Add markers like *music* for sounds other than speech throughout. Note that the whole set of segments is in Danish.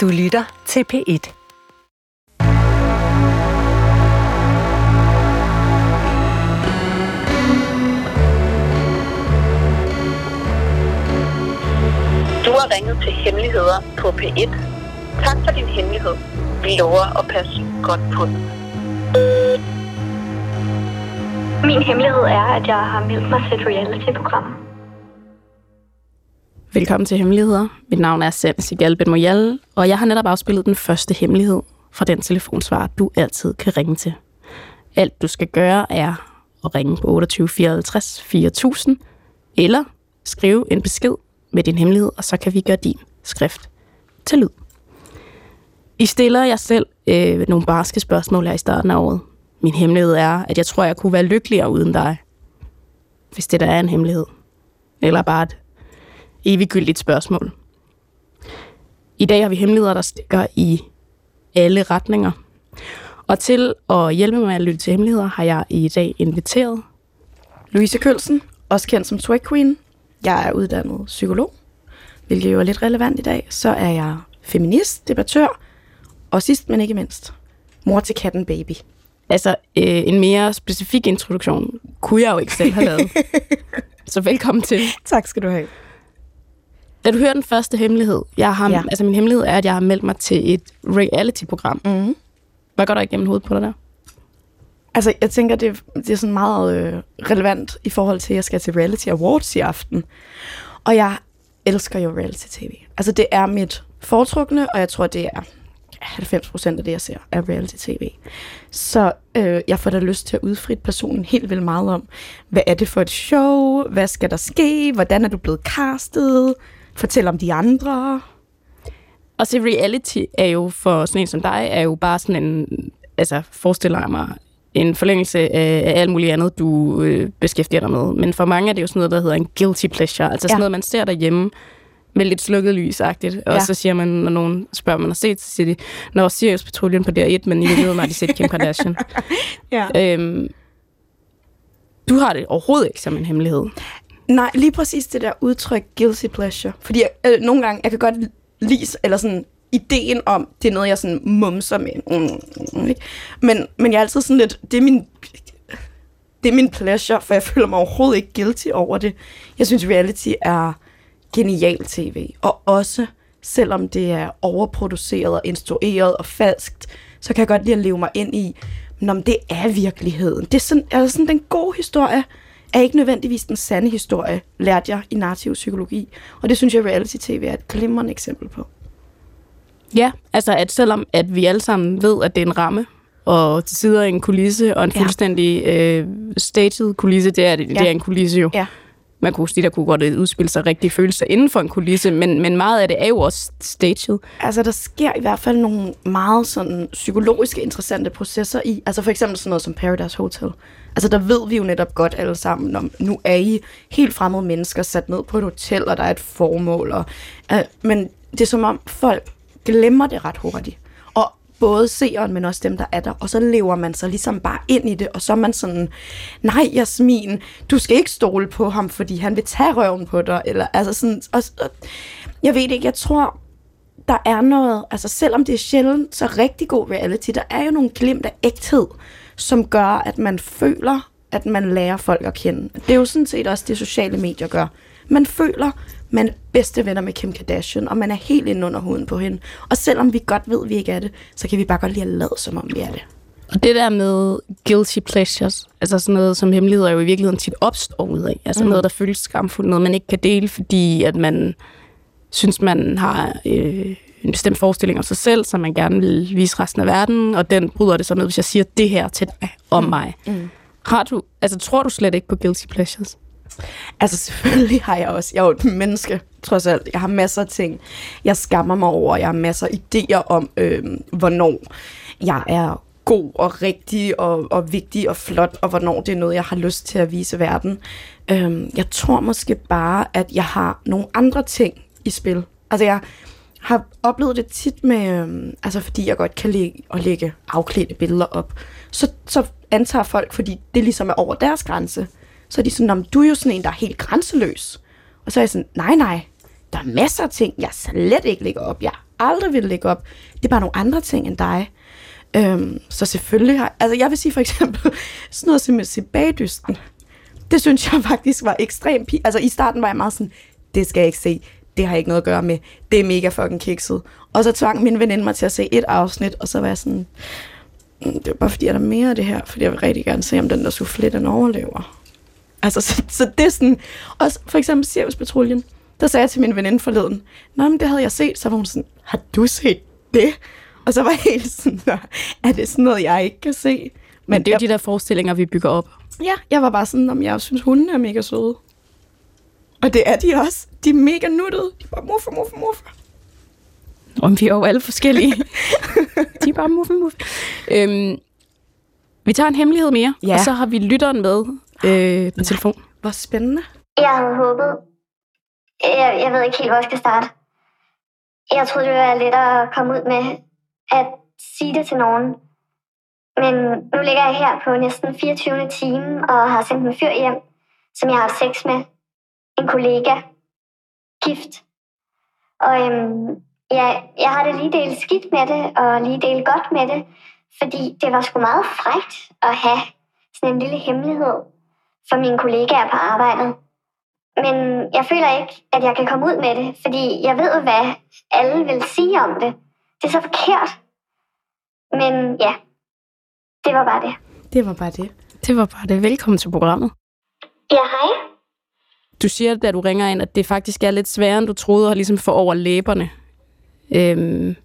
Du lytter til P1. Du har ringet til Hemmeligheder på P1. Tak for din hemmelighed. Vi lover at passe godt på den. Min hemmelighed er, at jeg har meldt mig til et reality-program. Velkommen til Hemmeligheder. Mit navn er Sam Sigal Ben Moyal, og jeg har netop afspillet den første hemmelighed fra den telefonsvar, du altid kan ringe til. Alt du skal gøre er at ringe på 28 54 4000, eller skrive en besked med din hemmelighed, og så kan vi gøre din skrift til lyd. I stiller jeg selv øh, nogle barske spørgsmål her i starten af året. Min hemmelighed er, at jeg tror, jeg kunne være lykkeligere uden dig. Hvis det der er en hemmelighed. Eller bare et eviggyldigt spørgsmål. I dag har vi hemmeligheder, der stikker i alle retninger. Og til at hjælpe mig med at lytte til hemmeligheder, har jeg i dag inviteret Louise Kølsen, også kendt som Swag Queen. Jeg er uddannet psykolog, hvilket jo er lidt relevant i dag. Så er jeg feminist, debattør, og sidst men ikke mindst, mor til katten baby. Altså, øh, en mere specifik introduktion kunne jeg jo ikke selv have lavet. *laughs* Så velkommen til. Tak skal du have. Da du hører den første hemmelighed, jeg har, Ja. altså min hemmelighed er, at jeg har meldt mig til et reality-program. Mm. Hvad går der igennem hovedet på dig der? Altså, jeg tænker, det, det er sådan meget øh, relevant i forhold til, at jeg skal til Reality Awards i aften. Og jeg elsker jo reality-tv. Altså, det er mit foretrukne, og jeg tror, det er 90 procent af det, jeg ser, er reality-tv. Så øh, jeg får da lyst til at udfrit personen helt vildt meget om, hvad er det for et show? Hvad skal der ske? Hvordan er du blevet castet? Fortæl om de andre. Og så reality er jo for sådan en som dig, er jo bare sådan en, altså forestiller jeg mig, en forlængelse af, af alt muligt andet, du øh, beskæftiger dig med. Men for mange er det jo sådan noget, der hedder en guilty pleasure. Altså sådan Ja. noget, man ser derhjemme med lidt slukket lysagtigt. Og Ja. så siger man, når nogen spørger, man har set, så siger de, når Sirius Patruljen på DR1, men i virkeligheden har de set Kim Kardashian. *laughs* Ja. øhm, du har det overhovedet ikke som en hemmelighed. Nej, lige præcis det der udtryk guilty pleasure. Fordi jeg, øh, nogle gange, jeg kan godt lide, eller sådan ideen om, det er noget, jeg sådan mumser med. Mm, mm, ikke? Men, men jeg er altid sådan lidt, det er min, det er min pleasure, for jeg føler mig overhovedet ikke guilty over det. Jeg synes, reality er genial tv. Og også, selvom det er overproduceret og instrueret og falskt, så kan jeg godt lide at leve mig ind i, Nå, men det er virkeligheden. Det er sådan, altså sådan den gode historie er ikke nødvendigvis den sande historie, lærte jeg i narrativ psykologi. Og det synes jeg, reality-tv er et glimrende eksempel på. Ja, altså at selvom at vi alle sammen ved, at det er en ramme, og til sider en kulisse, og en Ja. fuldstændig øh, staged kulisse, det er, det, Ja. det er en kulisse jo. Ja. Man kunne sige, der kunne godt udspille sig rigtig følelser inden for en kulisse, men, men meget af det er jo også staged. Altså, der sker i hvert fald nogle meget sådan psykologiske interessante processer i, altså for eksempel sådan noget som Paradise Hotel. Altså, der ved vi jo netop godt alle sammen, om nu er I helt fremmede mennesker sat ned på et hotel, og der er et formål. Og, øh, men det er som om folk glemmer det ret hurtigt. Og både seeren, men også dem, der er der. Og så lever man sig ligesom bare ind i det, og så er man sådan, nej Jasmin, du skal ikke stole på ham, fordi han vil tage røven på dig. Eller, altså sådan, og, og, jeg ved ikke, jeg tror, der er noget, altså selvom det er sjældent, så rigtig god reality, der er jo nogle glimt af ægthed, som gør, at man føler, at man lærer folk at kende. Det er jo sådan set også det, sociale medier gør. Man føler, man er bedste venner med Kim Kardashian, og man er helt inde under huden på hende. Og selvom vi godt ved, at vi ikke er det, så kan vi bare godt lide at lade, som om vi er det. Og det der med guilty pleasures, altså sådan noget som hemmeligheder jo i virkeligheden tit opstår ud af. Altså Mm. mm. noget, der føles skamfuldt, noget man ikke kan dele, fordi at man synes, man har øh, en bestemt forestilling om sig selv, som man gerne vil vise resten af verden, og den bryder det så ned, hvis jeg siger det her til dig om mig. Mm. Har du, altså tror du slet ikke på guilty pleasures? Altså selvfølgelig har jeg også, jeg er jo et menneske, trods alt. Jeg har masser af ting, jeg skammer mig over. Jeg har masser af idéer om, øh, hvornår jeg er god og rigtig og, og vigtig og flot, og hvornår det er noget, jeg har lyst til at vise verden. Øh, jeg tror måske bare, at jeg har nogle andre ting i spil. Altså jeg har oplevet det tit med, øh, altså fordi jeg godt kan lægge, og lægge afklædte billeder op, så, så antager folk, fordi det ligesom er over deres grænse, så er de sådan, "Nå, du er jo sådan en, der er helt grænseløs. Og så er jeg sådan, nej, nej, der er masser af ting, jeg slet ikke lægger op. Jeg aldrig ville lægge op. Det er bare nogle andre ting end dig. Øhm, så selvfølgelig har... Altså, jeg vil sige for eksempel, *laughs* sådan noget som at se bagdysten. Det synes jeg faktisk var ekstremt... pi- Altså, i starten var jeg meget sådan, det skal jeg ikke se. Det har jeg ikke noget at gøre med. Det er mega fucking kikset. Og så tvang min veninde mig til at se et afsnit, og så var jeg sådan... Mm, det er bare fordi, jeg er der mere af det her, fordi jeg vil rigtig gerne se, om den der soufflé, den overlever. Altså, så, så det er sådan... Også for eksempel Cirkuspatruljen. Der sagde jeg til min veninde forleden, Nå, men det havde jeg set. Så var hun sådan, har du set det? Og så var jeg helt sådan, "Nå, er det sådan noget, jeg ikke kan se? Men det er jo de der forestillinger, vi bygger op. Ja, jeg var bare sådan, om jeg synes, hunden er mega søde. Og det er de også. De er mega nuttede. De er bare muffe, muffe, muffe. Og vi er jo alle forskellige. de er bare muffe, muffe. Øhm, vi tager en hemmelighed mere, Ja. og så har vi lytteren med øh, på telefon. Hvor spændende. Jeg havde håbet... Jeg, jeg ved ikke helt, hvor jeg skal starte. Jeg troede, det ville være lettere at komme ud med at sige det til nogen. Men nu ligger jeg her på næsten 24. time og har sendt en fyr hjem, som jeg har haft sex med. En kollega. Gift. Og øhm, ja, jeg har det lige delt skidt med det, og lige delt godt med det, fordi det var sgu meget frægt at have sådan en lille hemmelighed for mine kollegaer på arbejdet. Men jeg føler ikke, at jeg kan komme ud med det, fordi jeg ved, hvad alle vil sige om det. Det er så forkert. Men ja, det var bare det. Det var bare det. Det var bare det. Velkommen til programmet. Ja, hej. Du siger, da du ringer ind, at det faktisk er lidt sværere, end du troede, at ligesom få over læberne. Øhm,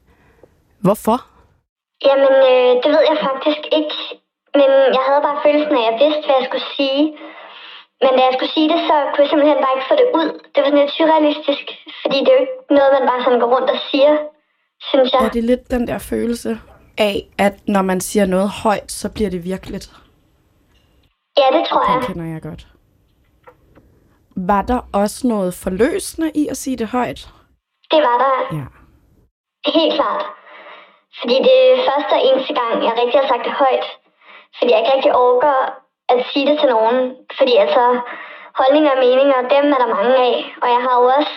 hvorfor? Jamen, øh, det ved jeg faktisk ikke. Men jeg havde bare følelsen af, at jeg vidste, hvad jeg skulle sige. Men da jeg skulle sige det, så kunne jeg simpelthen bare ikke få det ud. Det var sådan lidt surrealistisk, fordi det er jo ikke noget, man bare sådan går rundt og siger, synes jeg. Ja, det er lidt den der følelse af, at når man siger noget højt, så bliver det virkeligt. Ja, det tror jeg. Den kender jeg godt. Var der også noget forløsende i at sige det højt? Det var der Ja. helt klart. Fordi det er første og eneste gang, jeg rigtig har sagt det højt. Fordi jeg ikke rigtig orker at sige det til nogen. Fordi altså, holdninger og meninger, dem er der mange af. Og jeg har jo også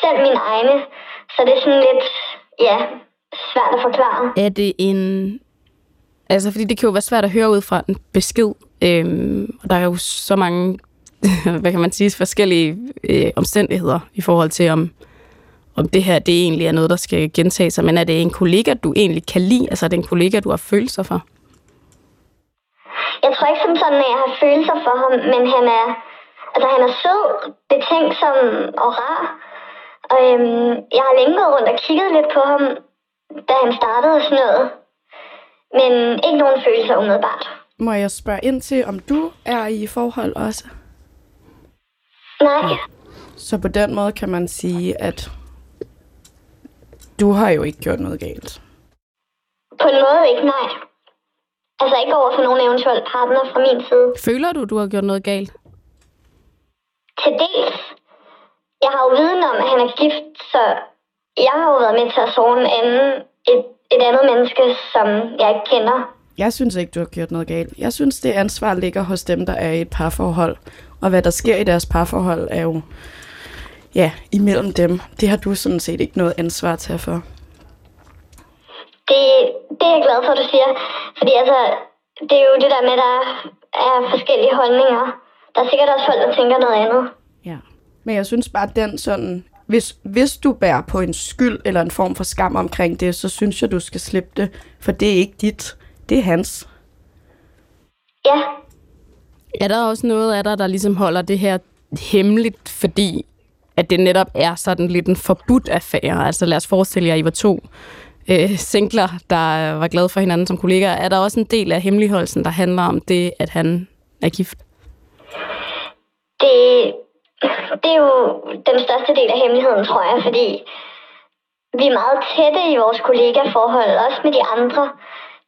selv mine egne. Så det er sådan lidt, ja, svært at forklare. Er det en... Altså, fordi det kan jo være svært at høre ud fra en besked. Øhm, og der er jo så mange, *laughs* hvad kan man sige, forskellige øh, omstændigheder i forhold til, om, om det her det egentlig er noget, der skal gentage sig. Men er det en kollega, du egentlig kan lide? Altså, er det en kollega, du har følelser for? Jeg tror ikke som sådan, at jeg har følelser for ham, men han er, altså han er sød, betænksom og rar. Og øhm, jeg har længe gået rundt og kigget lidt på ham, da han startede og sådan noget. Men ikke nogen følelser umiddelbart. Må jeg spørge ind til, om du er i forhold også? Nej, Så på den måde kan man sige, at du har jo ikke gjort noget galt. på en måde ikke, nej. Altså ikke over for nogen eventuel partner fra min side. Føler du, du har gjort noget galt? Til dels. Jeg har jo viden om, at han er gift, så jeg har jo været med til at sove en anden, et, et andet menneske, som jeg ikke kender. Jeg synes ikke, du har gjort noget galt. Jeg synes, det ansvar ligger hos dem, der er i et parforhold. Og hvad der sker i deres parforhold, er jo ja, imellem dem. Det har du sådan set ikke noget ansvar at tage for. Det, det er jeg glad for, at du siger. Fordi altså, det er jo det der med, at der er forskellige holdninger. Der er sikkert også folk, der tænker noget andet. Ja. Men jeg synes bare, at den sådan... Hvis, hvis du bærer på en skyld eller en form for skam omkring det, så synes jeg, du skal slippe det. For det er ikke dit. Det er hans. Ja, Er der også noget af dig, der ligesom holder det her hemmeligt, fordi at det netop er sådan lidt en forbudt affære? Altså lad os forestille jer, at I var to øh, singler, der øh, var glade for hinanden som kollegaer. Er der også en del af hemmeligholdelsen, der handler om det, at han er gift? det, det er jo den største del af hemmeligheden, tror jeg, fordi vi er meget tætte i vores kollegaforhold, også med de andre.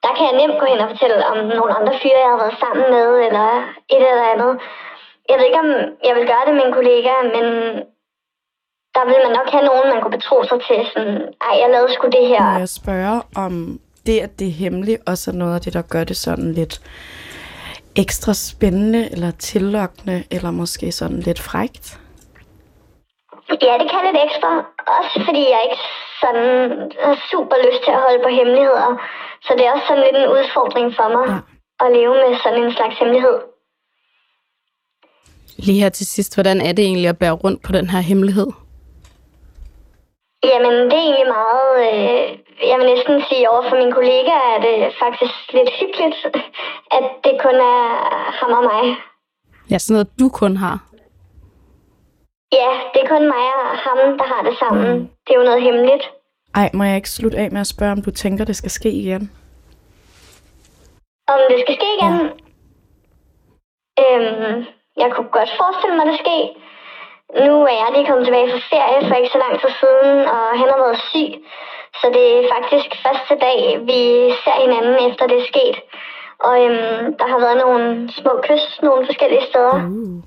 Der kan jeg nemt gå hen og fortælle om nogle andre fyre, jeg har været sammen med, eller et eller andet. Jeg ved ikke, om jeg vil gøre det med en kollega, men der vil man nok have nogen, man kunne betro sig til. Sådan, ej, jeg lavede sgu det her. Må jeg spørge om det, at det er hemmeligt, også er noget af det, der gør det sådan lidt ekstra spændende, eller tillokkende, eller måske sådan lidt frægt? Ja, det kan lidt ekstra. Også fordi jeg ikke sådan super lyst til at holde på hemmeligheder. Så det er også sådan lidt en udfordring for mig ja. at leve med sådan en slags hemmelighed. Lige her til sidst, hvordan er det egentlig at bære rundt på den her hemmelighed? Jamen, det er egentlig meget, øh, jeg vil næsten sige over for mine kollegaer, at det faktisk lidt hyggeligt, *laughs* at det kun er ham og mig. Ja, sådan noget, du kun har. Ja, det er kun mig og ham, der har det sammen. Det er jo noget hemmeligt. Ej, må jeg ikke slutte af med at spørge, om du tænker, det skal ske igen? Om det skal ske igen? Ja. Øhm, jeg kunne godt forestille mig, det ske. Nu er jeg lige kommet tilbage fra ferie for ikke så lang tid siden, og han har været syg. Så det er faktisk første dag, vi ser hinanden efter det er sket. Og øhm, der har været nogle små kys nogle forskellige steder. Uh.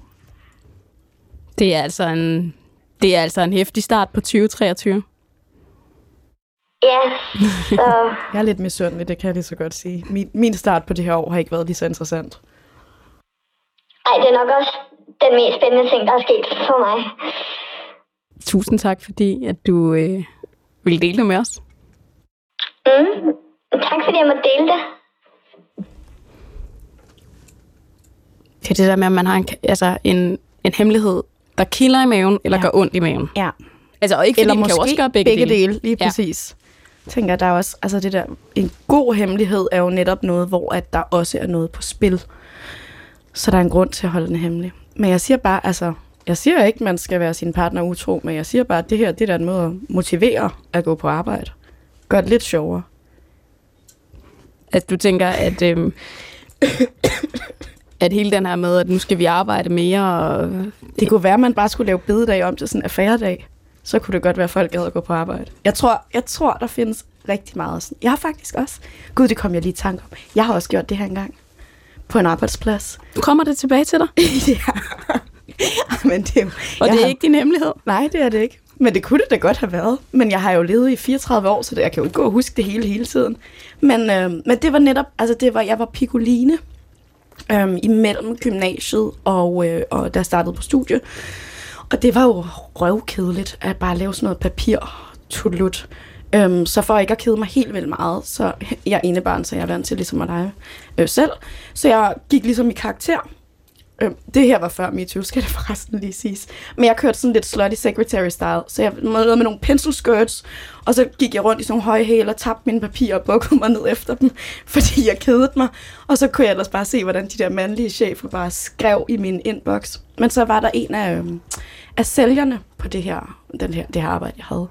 Det er altså en, det er altså en hæftig start på 2023. Ja, så *laughs* Jeg er lidt misundelig, det kan jeg lige så godt sige. Min, min start på det her år har ikke været lige så interessant. ej, det er nok også den mest spændende ting, der er sket for mig. Tusind tak, fordi at du øh, vil dele det med os. Mm. Tak fordi jeg måtte dele det. Det er det der med, at man har en, altså en, en hemmelighed, der kilder i maven, eller Ja. gør ondt i maven. Ja. Altså, og ikke fordi Eller måske kan også gøre begge, begge dele. Lige Ja. præcis. Jeg tænker, der er også, altså det der, en god hemmelighed er jo netop noget, hvor at der også er noget på spil. Så der er en grund til at holde den hemmelig. Men jeg siger bare, altså, jeg siger ikke, man skal være sin partner utro, men jeg siger bare, at det her, det er da en måde at motivere at gå på arbejde. Gør det lidt sjovere. At du tænker, at, øhm, *coughs* at hele den her med, at nu skal vi arbejde mere, og Det kunne være, at man bare skulle lave bededag om til sådan en affæredag. Så kunne det godt være, at folk gad at gå på arbejde. Jeg tror, jeg tror, der findes rigtig meget sådan. Jeg har faktisk også... Gud, det kom jeg lige i tanke om. Jeg har også gjort det her engang. På en arbejdsplads. kommer det tilbage til dig. *laughs* ja. Men det er jo... Og det er har- ikke din hemmelighed. Nej, det er det ikke. Men det kunne det da godt have været. Men jeg har jo levet i 34 år, så det, jeg kan jo ikke gå og huske det hele hele tiden. Men, øh, men det var netop, altså det var, jeg var pikoline øh, imellem gymnasiet og, øh, og da jeg startede på studie. Og det var jo røvkedeligt at bare lave sådan noget papir tutlut. Øhm, så for ikke at kede mig helt vildt meget, så jeg er ene barn, så jeg er vant til ligesom at lege øh, selv. Så jeg gik ligesom i karakter. Øh, det her var før MeToo, skal det forresten lige siges. Men jeg kørte sådan lidt slutty secretary style, så jeg lavede med nogle pencil skirts, og så gik jeg rundt i sådan nogle høje hæle og tabte mine papirer og bukkede mig ned efter dem, *laughs* fordi jeg kedede mig. Og så kunne jeg ellers bare se, hvordan de der mandlige chefer bare skrev i min inbox. Men så var der en af, øhm, af sælgerne på det her, den her, det her arbejde, jeg havde.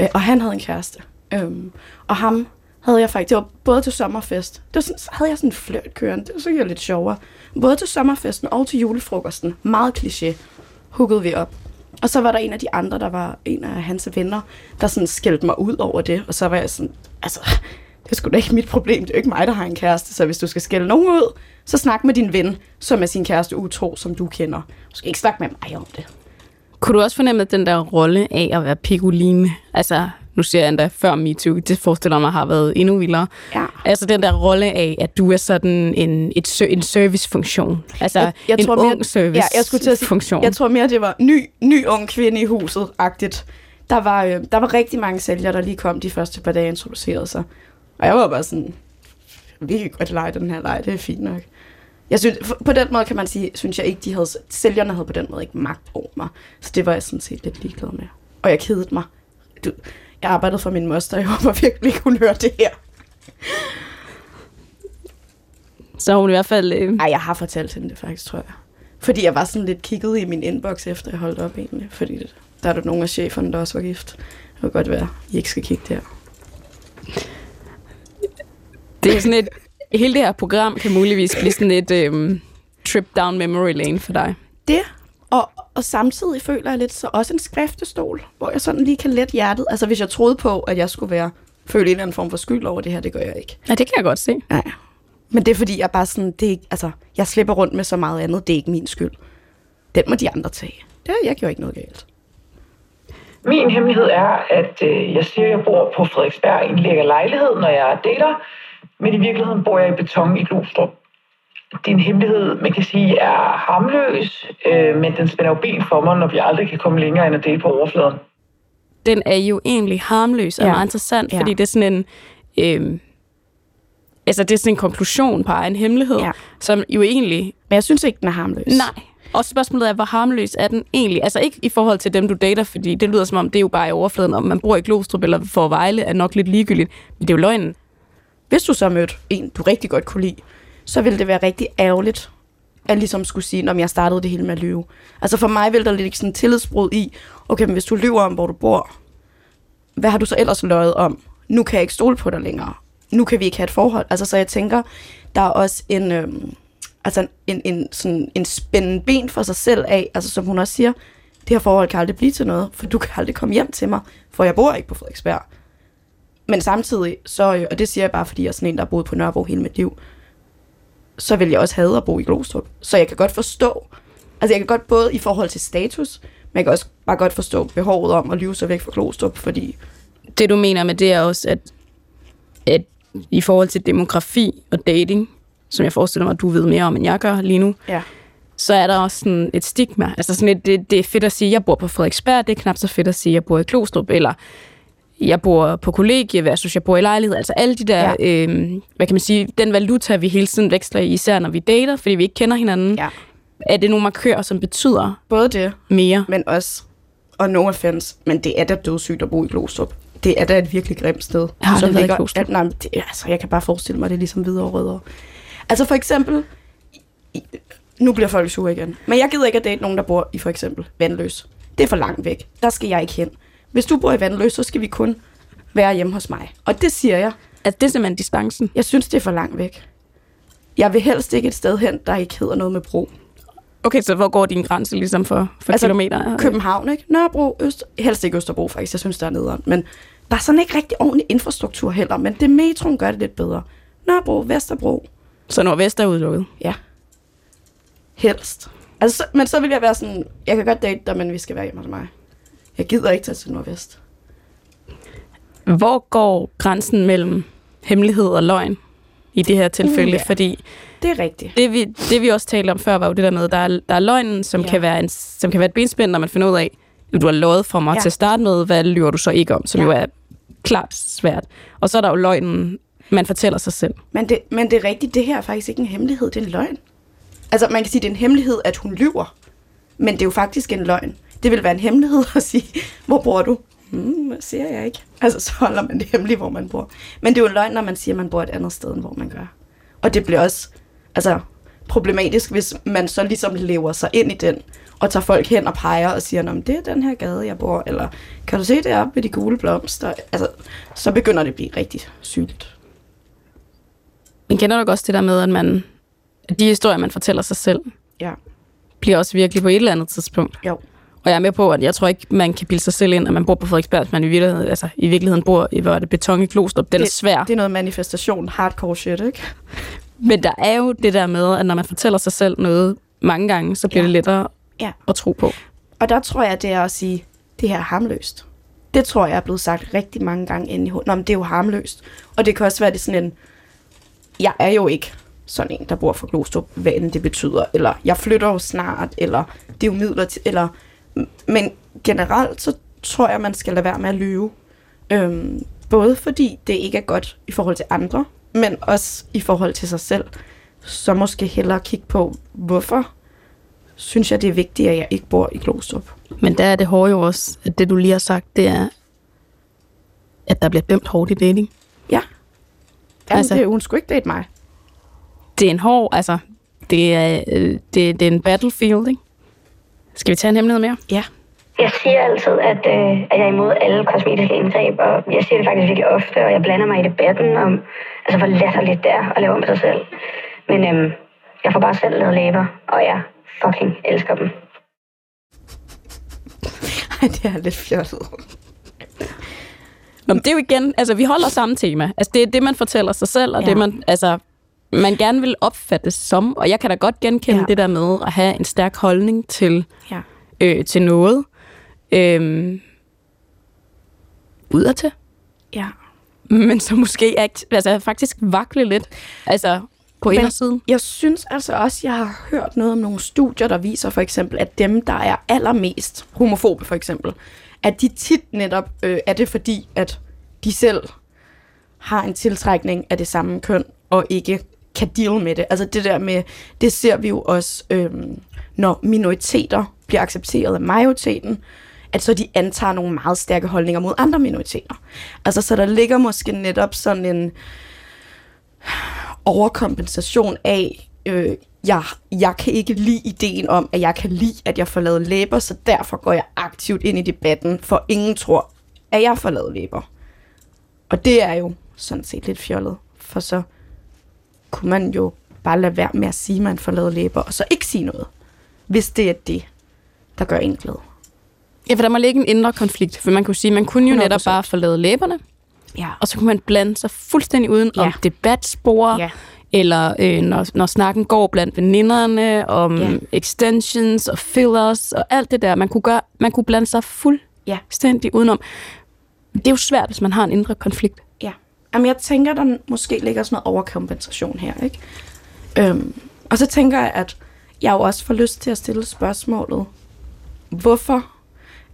Øh, og han havde en kæreste. Øhm, og ham havde jeg faktisk, det var både til sommerfest, det var sådan, så havde jeg sådan en flørt kørende, det var så lidt sjovere. Både til sommerfesten og til julefrokosten, meget kliché, huggede vi op. Og så var der en af de andre, der var en af hans venner, der sådan skældte mig ud over det. Og så var jeg sådan, altså, det er sgu da ikke mit problem. Det er jo ikke mig, der har en kæreste. Så hvis du skal skælde nogen ud, så snak med din ven, som er sin kæreste utro, som du kender. Du skal ikke snakke med mig om det. Kunne du også fornemme at den der rolle af at være pikoline? Altså, nu siger jeg endda før MeToo, det forestiller mig har været endnu vildere. Ja. Altså den der rolle af, at du er sådan en, et, en servicefunktion. Altså Jeg- jeg en tror ung mere- servicefunktion. Ja, jeg skulle til at sige, funktion. Jeg tror mere, det var ny, ny ung kvinde i huset-agtigt. Der var, øh, der var rigtig mange sælgere, der lige kom de første par dage introducerede sig. Og jeg var bare sådan, vi kan godt lege den her leg, det er fint nok. Jeg synes, på den måde kan man sige, synes jeg ikke, de havde, sælgerne havde på den måde ikke magt over mig. Så det var jeg sådan set lidt ligeglad med. Og jeg kedede mig. Du, jeg arbejdede for min moster, jeg håber virkelig ikke, hun hører det her. Så har hun i hvert fald... Øh, Ej, jeg har fortalt hende det faktisk, tror jeg. Fordi jeg var sådan lidt kigget i min inbox, efter jeg holdt op egentlig. Fordi der er der nogle af cheferne, der også var gift. Det kan godt være, I ikke skal kigge der. det er sådan et... Hele det her program kan muligvis blive sådan et øh, trip down memory lane for dig. Det, og, og samtidig føler jeg lidt så også en skriftestol, hvor jeg sådan lige kan lette hjertet. Altså hvis jeg troede på, at jeg skulle være føle en eller anden form for skyld over det her, det gør jeg ikke. Ja, det kan jeg godt se. Nej. Men det er fordi, jeg bare sådan, det er, altså, jeg slipper rundt med så meget andet, det er ikke min skyld. Den må de andre tage. Det, jeg gjorde ikke noget galt. Min hemmelighed er, at øh, jeg siger, at jeg bor på Frederiksberg i en lækker lejlighed, når jeg dater, men i virkeligheden bor jeg i beton i Glostrup. Det er en hemmelighed, man kan sige, er harmløs, øh, men den spænder jo ben for mig, når vi aldrig kan komme længere end at dele på overfladen. den er jo egentlig harmløs og Ja. meget interessant, Ja. fordi det er sådan en... Øh, altså, det er sådan en konklusion på egen hemmelighed, Ja. som jo egentlig Men jeg synes ikke, den er harmløs. Nej. Og spørgsmålet er, hvor harmløs er den egentlig? Altså ikke i forhold til dem, du dater, fordi det lyder som om, det er jo bare i overfladen, om man bor i Glostrup eller får Vejle, er nok lidt ligegyldigt. Men det er jo løgnen. Hvis du så mødte en, du rigtig godt kunne lide, så ville det være rigtig ærgerligt, at ligesom skulle sige, når jeg startede det hele med at lyve. Altså for mig ville der ligge sådan en tillidsbrud i, okay, men hvis du lyver om, hvor du bor, hvad har du så ellers løjet om? Nu kan jeg ikke stole på dig længere. Nu kan vi ikke have et forhold. Altså så jeg tænker, der er også en, øhm, altså en, en, sådan en spændende ben for sig selv af, altså som hun også siger, det her forhold kan aldrig blive til noget, for du kan aldrig komme hjem til mig, for jeg bor ikke på Frederiksberg. Men samtidig, så, øh, og det siger jeg bare, fordi jeg er sådan en, der har boet på Nørrebro hele mit liv, så vil jeg også have at bo i Glostrup. Så jeg kan godt forstå, altså jeg kan godt både i forhold til status, men jeg kan også bare godt forstå behovet om at lyve sig væk fra Glostrup, fordi Det du mener med det er også, at, at i forhold til demografi og dating, som jeg forestiller mig, at du ved mere om, end jeg gør lige nu, ja, så er der også sådan et stigma. Altså sådan et, det, det er fedt at sige, at jeg bor på Frederiksberg, det er knap så fedt at sige, at jeg bor i Klostrup, eller jeg bor på kollegie versus jeg bor i lejlighed. Altså alle de der, Ja. øh, hvad kan man sige, den valuta, vi hele tiden veksler i, især når vi dater, fordi vi ikke kender hinanden, ja. er det nogle markører, som betyder både det, mere. men også, og no offense, men det er da dødssygt at bo i Glostrup. Det er da et virkelig grimt sted. Jeg har været i ligger-. At, nej, det, altså, jeg kan bare forestille mig, det er ligesom videre rødder. Altså for eksempel, nu bliver folk sure igen, men jeg gider ikke at date nogen, der bor i for eksempel Vandløs. Det er for langt væk. Der skal jeg ikke hen. Hvis du bor i Vandløs, så skal vi kun være hjemme hos mig. Og det siger jeg. Altså det er simpelthen distancen. Jeg synes, det er for langt væk. Jeg vil helst ikke et sted hen, der ikke hedder noget med bro. Okay, så hvor går din grænse ligesom for, for Altså, kilometer? København, ikke? Nørrebro, Øst, helst ikke Østerbro faktisk, jeg synes, der er nederen. Men der er sådan ikke rigtig ordentlig infrastruktur heller, men det metroen gør det lidt bedre. Nørrebro, Vesterbro, Så Nordvest er udelukket. ja. Helst. Altså, så, men så vil jeg være sådan, jeg kan godt date dig, men vi skal være hjemme hos mig. Jeg gider ikke tage til Nordvest. Hvor går grænsen mellem hemmelighed og løgn i det her tilfælde? Ja. Fordi Det er rigtigt. det vi, det vi også talte om før, var jo det der med, der er, der er løgnen, som, Ja. kan være en, som kan være et benspænd, når man finder ud af, at du har løjet for mig Ja. til at starte med, hvad lyver du så ikke om, som ja. jo er klart svært. Og så er der jo løgnen, man fortæller sig selv. Men det, men det er rigtigt, det her er faktisk ikke en hemmelighed, det er en løgn. Altså, man kan sige, det er en hemmelighed, at hun lyver. Men det er jo faktisk en løgn. Det vil være en hemmelighed at sige, hvor bor du? Hmm, hvad siger jeg ikke? Altså, så holder man det hemmeligt, hvor man bor. Men det er jo en løgn, når man siger, at man bor et andet sted, end hvor man gør. Og det bliver også altså, problematisk, hvis man så ligesom lever sig ind i den, og tager folk hen og peger og siger, at det er den her gade, jeg bor, eller kan du se det op ved de gule blomster? Altså, så begynder det at blive rigtig sygt. Men kender du også det der med, at man, at de historier, man fortæller sig selv, Ja, bliver også virkelig på et eller andet tidspunkt. jo. Og jeg er med på, at jeg tror ikke, man kan bilde sig selv ind, at man bor på Frederiksberg, hvis man i virkeligheden, altså, i virkeligheden bor i, hvor er det beton i Klostrup. Den det, er svær. Det er noget manifestation, hardcore shit, ikke? Men der er jo det der med, at når man fortæller sig selv noget mange gange, så bliver Ja. det lettere Ja. at tro på. Og der tror jeg, det er at sige, det her er harmløst. Det tror jeg er blevet sagt rigtig mange gange inde i hovedet. Nå, men det er jo harmløst. Og det kan også være, det sådan en, jeg er jo ikke sådan en, der bor for Glostrup, hvad end det betyder. Eller jeg flytter jo snart, eller det er jo midlertidigt. Eller, men generelt, så tror jeg, man skal lade være med at lyve. Øhm, både fordi det ikke er godt i forhold til andre, men også i forhold til sig selv. Så måske hellere kigge på, hvorfor synes jeg, det er vigtigt, at jeg ikke bor i Glostrup. Men der er det hårde jo også, at det du lige har sagt, det er, at der bliver dømt hårdt i dating. Ja. Jamen, Altså- det, hun skulle ikke date mig. Det er en hård, altså, det er, øh, det, det er en battlefield, ikke? Skal vi tage en hemmelighed mere? Ja. Jeg siger altid, at, øh, at jeg er imod alle kosmetiske indgreb, og jeg siger det faktisk virkelig ofte, og jeg blander mig i debatten om, altså hvor latterligt det er at lave om på sig selv. Men øhm, jeg får bare selv lavet læber, og jeg fucking elsker dem. *laughs* Ej, det er lidt fjollet. Nå, men det er jo igen, altså vi holder samme tema. Altså det er det, man fortæller sig selv, og Ja. ja. det man, altså, man gerne vil opfattes som. Og jeg kan da godt genkende Ja. det der med at have en stærk holdning til, Ja. øh, til noget. Øhm, udadtil. Ja. Men så måske altså, faktisk vakle lidt. Altså på Men- indersiden. Jeg synes altså også, jeg har hørt noget om nogle studier, der viser for eksempel, at dem, der er allermest homofobe for eksempel, at de tit netop øh, er det fordi, at de selv har en tiltrækning af det samme køn, og ikke kan deal med det. Altså det der med, det ser vi jo også, øhm, når minoriteter bliver accepteret af majoriteten, at så de antager nogle meget stærke holdninger mod andre minoriteter. Altså så der ligger måske netop sådan en overkompensation af, øh, jeg, jeg kan ikke lide ideen om, at jeg kan lide, at jeg får lavet læber, så derfor går jeg aktivt ind i debatten, for ingen tror, at jeg får lavet læber. Og det er jo sådan set lidt fjollet, for så kunne man jo bare lade være med at sige, at man får lavet læber, og så ikke sige noget, hvis det er det, der gør en glad. Ja, for der må ligge en indre konflikt, for man kunne sige, man kunne jo 100%. netop bare få lavet læberne, Ja. og så kunne man blande sig fuldstændig uden ja. Ja. om debatspor, Ja. eller øh, når, når snakken går blandt veninderne, om Ja. ja. extensions og fillers og alt det der. Man kunne, gøre, man kunne blande sig Ja. fuldstændig udenom. Det er jo svært, hvis man har en indre konflikt. Jamen, jeg tænker, der måske ligger sådan noget overkompensation her, ikke? Øhm, og så tænker jeg, at jeg jo også får lyst til at stille spørgsmålet, hvorfor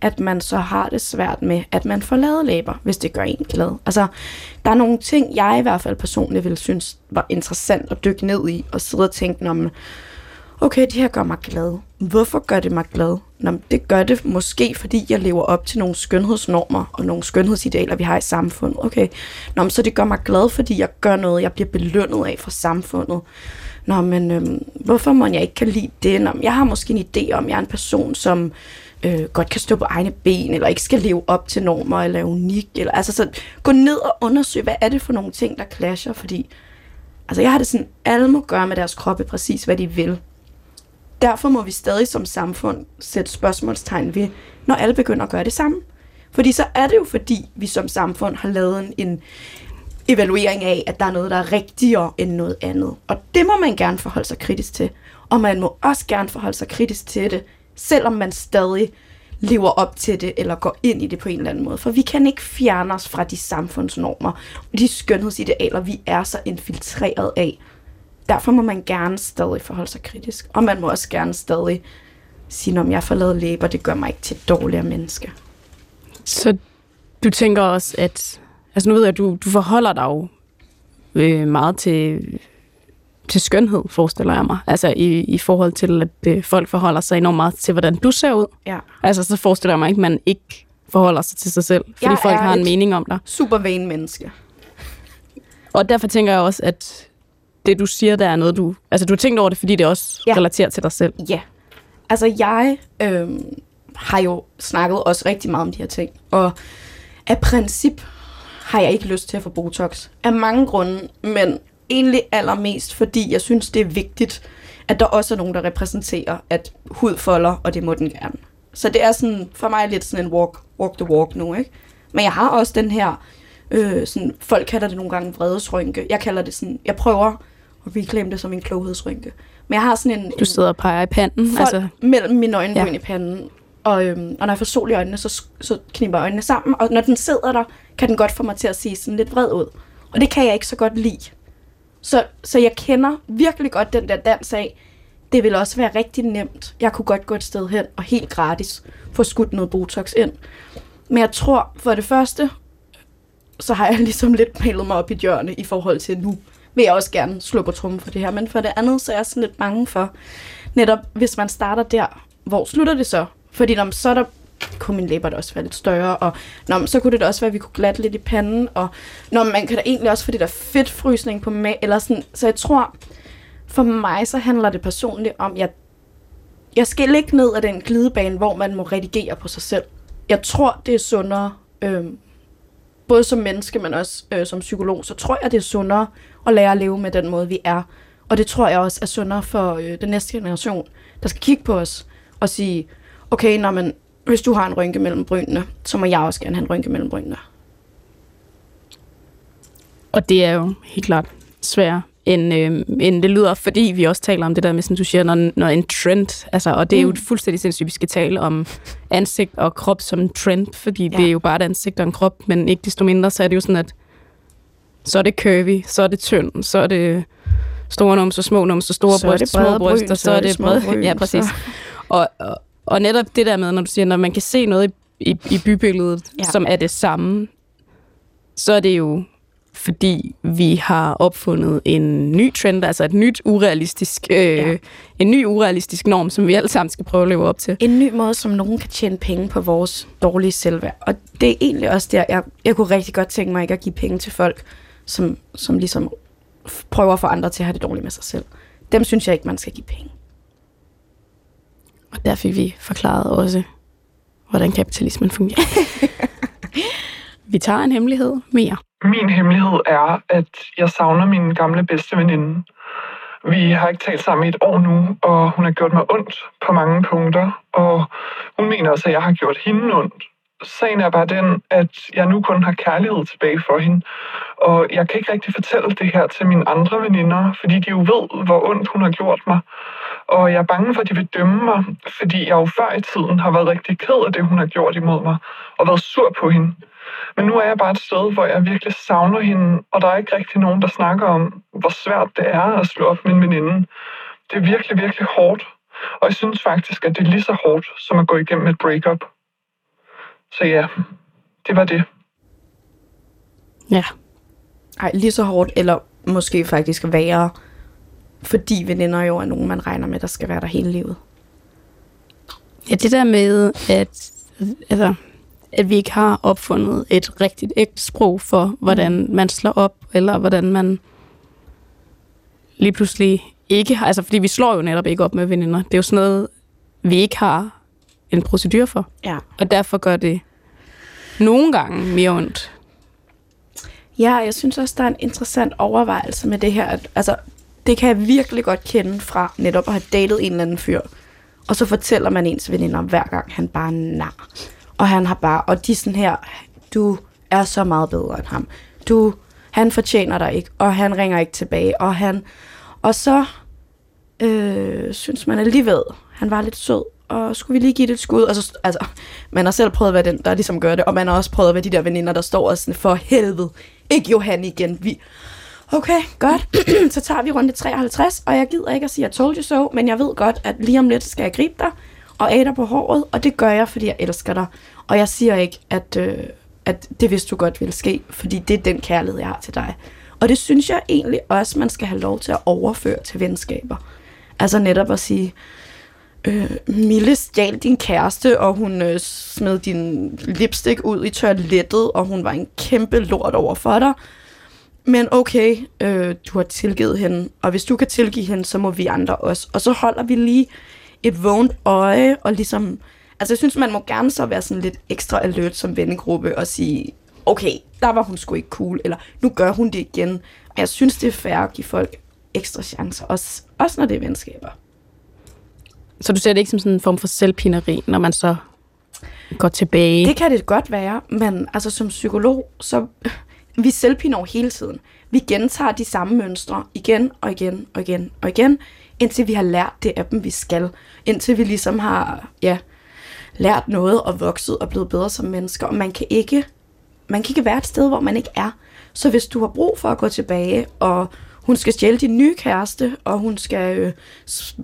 at man så har det svært med, at man får lavet læber, hvis det gør en glad. Altså, der er nogle ting, jeg i hvert fald personligt ville synes var interessant at dykke ned i, og sidde og tænke, om okay, det her gør mig glad. Hvorfor gør det mig glad? Nå, det gør det måske, fordi jeg lever op til nogle skønhedsnormer og nogle skønhedsidealer, vi har i samfundet. Okay, Nå, men så det gør mig glad, fordi jeg gør noget, jeg bliver belønnet af fra samfundet. Nå, men øhm, hvorfor må jeg ikke kan lide det? Nå, jeg har måske en idé om, at jeg er en person, som øh, godt kan stå på egne ben, eller ikke skal leve op til normer, eller er unik. Eller, altså, så gå ned og undersøg, hvad er det for nogle ting, der clasher, fordi altså, jeg har det sådan, alle må gøre med deres kroppe præcis, hvad de vil. Derfor må vi stadig som samfund sætte spørgsmålstegn ved, når alle begynder at gøre det samme. Fordi så er det jo fordi, vi som samfund har lavet en, en evaluering af, at der er noget, der er rigtigere end noget andet. Og det må man gerne forholde sig kritisk til. Og man må også gerne forholde sig kritisk til det, selvom man stadig lever op til det, eller går ind i det på en eller anden måde. For vi kan ikke fjerne os fra de samfundsnormer, de skønhedsidealer, vi er så infiltreret af. Derfor må man gerne stadig forholde sig kritisk. Og man må også gerne stadig sige, om jeg får lavet læber, det gør mig ikke til et dårligere menneske. Så du tænker også, at... Altså nu ved jeg, at du, du forholder dig jo øh, meget til, til skønhed, forestiller jeg mig. Altså i, i forhold til, at øh, folk forholder sig enormt meget til, hvordan du ser ud. Ja. Altså så forestiller jeg mig ikke, at man ikke forholder sig til sig selv, fordi Jeg folk har en mening om dig. Super vain menneske. Og derfor tænker jeg også, at det du siger, der er noget, du... Altså du har tænkt over det, fordi det også Ja. relaterer til dig selv. Ja. Altså, jeg øh, har jo snakket også rigtig meget om de her ting. Og af princip har jeg ikke lyst til at få Botox. Af mange grunde, men egentlig allermest, fordi jeg synes, det er vigtigt, at der også er nogen, der repræsenterer, at hud folder, og det må den gerne. Så det er sådan, for mig lidt sådan en walk, walk the walk nu, ikke? Men jeg har også den her, øh, sådan, folk kalder det nogle gange vredesrynke. Jeg kalder det sådan, jeg prøver at reclaim det som en kloghedsrynke. Men jeg har sådan en... Du sidder og peger i panden. Altså, mellem mine øjenbryn Ja. i panden. Og, øhm, og når jeg får sol i øjnene, så, så kniber jeg øjnene sammen. Og når den sidder der, kan den godt få mig til at se sådan lidt vred ud. Og det kan jeg ikke så godt lide. Så, så jeg kender virkelig godt den der dans af, det vil også være rigtig nemt. Jeg kunne godt gå et sted hen og helt gratis få skudt noget Botox ind. Men jeg tror, for det første, så har jeg ligesom lidt malet mig op i hjørne i forhold til nu. Vil jeg også gerne slå på trummen for det her. Men for det andet, så er jeg sådan lidt bange for, netop hvis man starter der, hvor slutter det så? Fordi når, så er der kunne mine læber da også være lidt større, og når, så kunne det da også være, at vi kunne glatte lidt i panden, og når man kan da egentlig også få det der fedtfrysning på mig, eller sådan, så jeg tror, for mig så handler det personligt om, jeg, jeg skal ikke ned ad den glidebane, hvor man må redigere på sig selv. Jeg tror, det er sundere, øh, både som menneske, men også øh, som psykolog, så tror jeg, det er sundere at lære at leve med den måde, vi er. Og det tror jeg også er sundere for øh, den næste generation, der skal kigge på os og sige, okay, når man, hvis du har en rynke mellem brynene, så må jeg også gerne have en rynke mellem brynene. Og det er jo helt klart svære end, øh, end det lyder, fordi vi også taler om det der med, som du siger, når, når en trend, altså, og det er jo Mm. fuldstændig sindssygt, vi skal tale om ansigt og krop som en trend, fordi ja. Det er jo bare et ansigt og en krop, men ikke desto mindre, så er det jo sådan, at så er det curvy, så er det tynd, så er det store numser, små numser, store Så små bryster, bryn, så er det brede, bryn, ja, præcis. så- Og, og, og netop det der med, når du siger, når man kan se noget i i, i bybilledet, ja. som er det samme, så er det jo fordi vi har opfundet en ny trend, altså et nyt urealistisk, øh, Ja. en ny urealistisk norm, som vi alle sammen skal prøve at leve op til. En ny måde, som nogen kan tjene penge på vores dårlige selvværd. Og det er egentlig også der, jeg, jeg kunne rigtig godt tænke mig ikke at give penge til folk, som, som ligesom prøver at få andre til at have det dårligt med sig selv. Dem synes jeg ikke, man skal give penge. Og der fik vi forklaret også, hvordan kapitalismen fungerer. *laughs* vi tager en hemmelighed mere. Min hemmelighed er, at jeg savner min gamle bedste veninde. Vi har ikke talt sammen i et år nu, og hun har gjort mig ondt på mange punkter, og hun mener også, at jeg har gjort hende ondt. Sagen er bare den, at jeg nu kun har kærlighed tilbage for hende, og jeg kan ikke rigtig fortælle det her til mine andre veninder, fordi de jo ved, hvor ondt hun har gjort mig. Og jeg er bange for, at de vil dømme mig, fordi jeg jo før i tiden har været rigtig ked af det, hun har gjort imod mig, og været sur på hende. Men nu er jeg bare et sted, hvor jeg virkelig savner hende, og der er ikke rigtig nogen, der snakker om, hvor svært det er at slå op med en veninde. Det er virkelig, virkelig hårdt. Og jeg synes faktisk, at det er lige så hårdt, som at gå igennem et breakup. Så ja, det var det. Ja. Ej, lige så hårdt, eller måske faktisk værre, fordi veninder jo er nogen, man regner med, der skal være der hele livet. Ja, det der med, at, altså, at vi ikke har opfundet et rigtigt ægte sprog for, hvordan man slår op, eller hvordan man lige pludselig ikke har... Altså, fordi vi slår jo netop ikke op med veninder. Det er jo sådan noget, vi ikke har en procedur for. Ja. Og derfor gør det nogle gange mere ondt. Ja, jeg synes også, der er en interessant overvejelse med det her. At, altså, det kan jeg virkelig godt kende fra netop at have datet en eller anden fyr. Og så fortæller man ens veninder hver gang, han bare er nar. Og han har bare, og de sådan her, du er så meget bedre end ham. Du, han fortjener dig ikke, og han ringer ikke tilbage, og han, og så øh, synes man alligevel, han var lidt sød, og skulle vi lige give det et skud? Og så, altså, man har selv prøvet at være den, der ligesom gør det, og man har også prøvet at være de der veninder, der står og sådan, for helvede, ikke Johan igen, vi... Okay, godt. *clears throat* så tager vi runde 53, og jeg gider ikke at sige, at I told you so, men jeg ved godt, at lige om lidt skal jeg gribe dig og af dig på håret, og det gør jeg, fordi jeg elsker dig. Og jeg siger ikke, at, øh, at det vidste du godt ville ske, fordi det er den kærlighed, jeg har til dig. Og det synes jeg egentlig også, man skal have lov til at overføre til venskaber. Altså netop at sige, øh, Mille stjal din kæreste, og hun øh, smed din lipstick ud i toilettet, og hun var en kæmpe lort over for dig. Men okay, øh, du har tilgivet hende, og hvis du kan tilgive hende, så må vi andre også. Og så holder vi lige et vågent øje, og ligesom... Altså, jeg synes, man må gerne så være sådan lidt ekstra alert som vennegruppe, og sige, okay, der var hun sgu ikke cool, eller nu gør hun det igen. Og jeg synes, det er fair at give folk ekstra chancer, også, også når det er venskaber. Så du ser det ikke som sådan en form for selvpineri, når man så går tilbage? Det kan det godt være, men altså som psykolog, så vi selvpiner hele tiden. Vi gentager de samme mønstre igen og igen og igen og igen, indtil vi har lært det af dem, vi skal. Indtil vi ligesom har ja, lært noget og vokset og blevet bedre som mennesker. Og man kan ikke man kan ikke være et sted, hvor man ikke er. Så hvis du har brug for at gå tilbage, og hun skal stjæle din nye kæreste, og hun skal øh,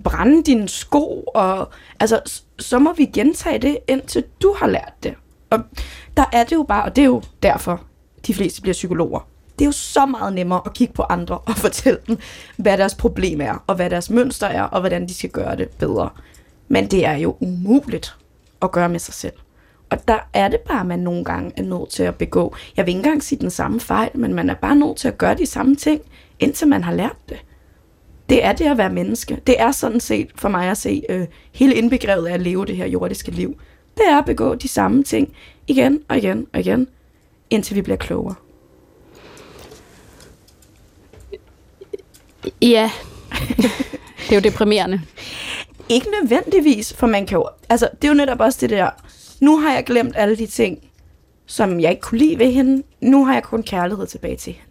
brænde dine sko, og altså, så må vi gentage det, indtil du har lært det. Og der er det jo bare, og det er jo derfor, de fleste bliver psykologer. Det er jo så meget nemmere at kigge på andre og *laughs* fortælle dem, hvad deres problem er, og hvad deres mønster er, og hvordan de skal gøre det bedre. Men det er jo umuligt at gøre med sig selv. Og der er det bare, at man nogle gange er nødt til at begå. Jeg vil ikke engang sige den samme fejl, men man er bare nødt til at gøre de samme ting, indtil man har lært det. Det er det at være menneske. Det er sådan set for mig at se øh, hele indbegrevet af at leve det her jordiske liv. Det er at begå de samme ting igen og igen og igen, indtil vi bliver klogere. Ja, *laughs* det er jo deprimerende. Ikke nødvendigvis, for man kan jo... Altså, det er jo netop også det der... Nu har jeg glemt alle de ting, som jeg ikke kunne lide ved hende. Nu har jeg kun kærlighed tilbage til hende.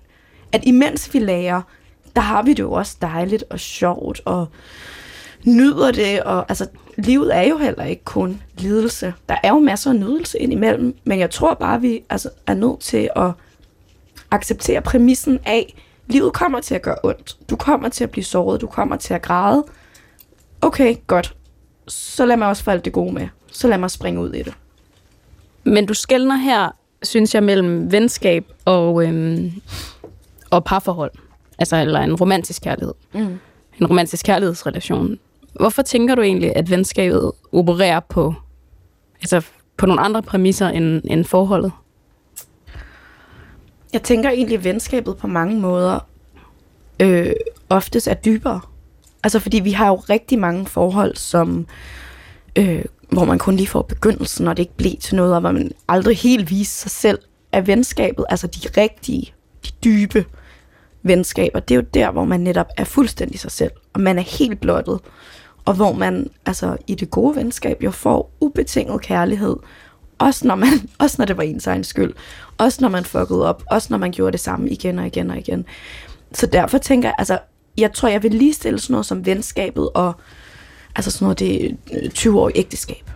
At imens vi lærer, der har vi det jo også dejligt og sjovt, og nyder det, og altså, livet er jo heller ikke kun lidelse. Der er jo masser af nydelse indimellem, men jeg tror bare, vi altså, er nødt til at acceptere præmissen af, livet kommer til at gøre ondt. Du kommer til at blive såret, du kommer til at græde. Okay, godt. Så lad mig også få alt det gode med. Så lad mig springe ud i det. Men du skældner her, synes jeg, mellem venskab og, øhm, og parforhold. Altså, eller en romantisk kærlighed. Mm. En romantisk kærlighedsrelation. Hvorfor tænker du egentlig, at venskabet opererer på, altså, på nogle andre præmisser end, end forholdet? Jeg tænker egentlig, at venskabet på mange måder øh, oftest er dybere. Altså, fordi vi har jo rigtig mange forhold, som, øh, hvor man kun lige får begyndelsen, og det ikke bliver til noget, og hvor man aldrig helt viser sig selv af venskabet. Altså de rigtige, de dybe venskaber. Det er jo der, hvor man netop er fuldstændig sig selv, og man er helt blottet. Og hvor man altså i det gode venskab jo får ubetinget kærlighed, også når, man, *laughs* også når det var ens egen skyld. Også når man fuckede op. Også når man gjorde det samme igen og igen og igen. Så derfor tænker jeg, altså, jeg tror, jeg vil lige stille sådan noget som venskabet og altså sådan noget, det øh, 20-årige ægteskab.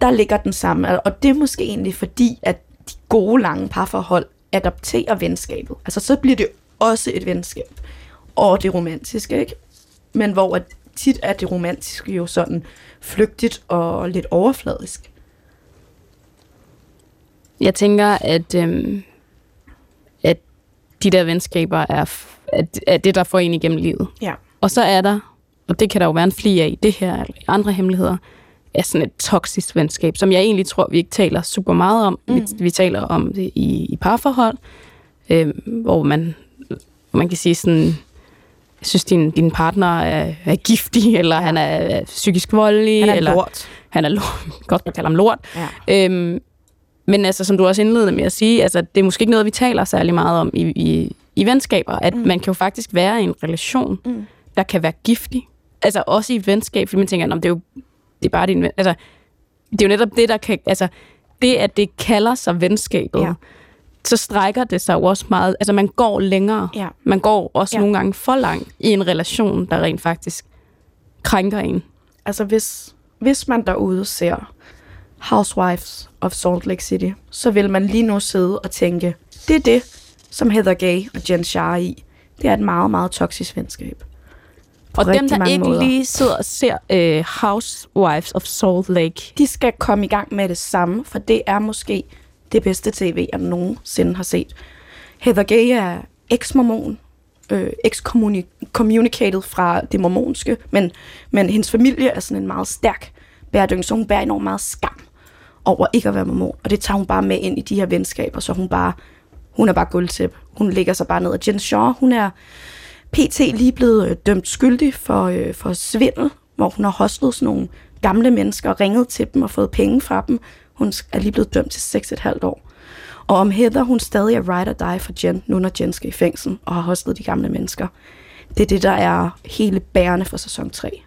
Der ligger den samme, og det er måske egentlig fordi, at de gode, lange parforhold adopterer venskabet. Altså så bliver det også et venskab. Og det romantiske, ikke? Men hvor at tit er det romantiske jo sådan flygtigt og lidt overfladisk. Jeg tænker, at, øhm, at de der venskaber er, f- at, er det, der får en igennem livet. Ja. Og så er der, og det kan der jo være en fli af i det her, eller andre hemmeligheder, er sådan et toksisk venskab, som jeg egentlig tror, vi ikke taler super meget om. Mm. Vi, vi taler om det i, i parforhold, øh, hvor man, man kan sige sådan, jeg synes, din, din partner er, er giftig, eller ja. han er psykisk voldelig. Han er eller, lort. Han er lort. *laughs* Godt, man kalder ham lort. Ja. Øhm, men altså, som du også indledte med at sige, altså, det er måske ikke noget, vi taler særlig meget om i, i, i venskaber, at mm. man kan jo faktisk være i en relation, mm. der kan være giftig. Altså også i et venskab, fordi man tænker, det er jo det er bare din ven. Altså, det er jo netop det, der kan... Altså, det, at det kalder sig venskabet, Ja. så strækker det sig jo også meget... Altså, man går længere. Ja. Man går også ja. nogle gange for langt i en relation, der rent faktisk krænker en. Altså hvis, hvis man derude ser Housewives of Salt Lake City, så vil man lige nu sidde og tænke, det er det, som Heather Gay og Jen Shah er i. Det er et meget, meget toksisk venskab. På Og dem, der ikke måder. lige sidder og ser uh, Housewives of Salt Lake, De skal komme i gang med det samme, for det er måske det bedste tv, jeg nogensinde har set. Heather Gay er eks-mormon, øh, excommunicated fra det mormonske, men, men hendes familie er sådan en meget stærk bæredygtig, så hun bærer enormt meget skam over ikke at være mormon, og det tager hun bare med ind i de her venskaber, så hun bare, hun er bare guldtæp. Hun ligger sig bare ned, og Jen Shaw, hun er PT lige blevet øh, dømt skyldig for, øh, for svindel, hvor hun har hostlet sådan nogle gamle mennesker og ringet til dem og fået penge fra dem. Hun er lige blevet dømt til 6,5 år. Og om Heather, hun stadig er ride or die for Jen, nu når Jen skal i fængsel og har hostlet de gamle mennesker. Det er det, der er hele bærende for sæson 3.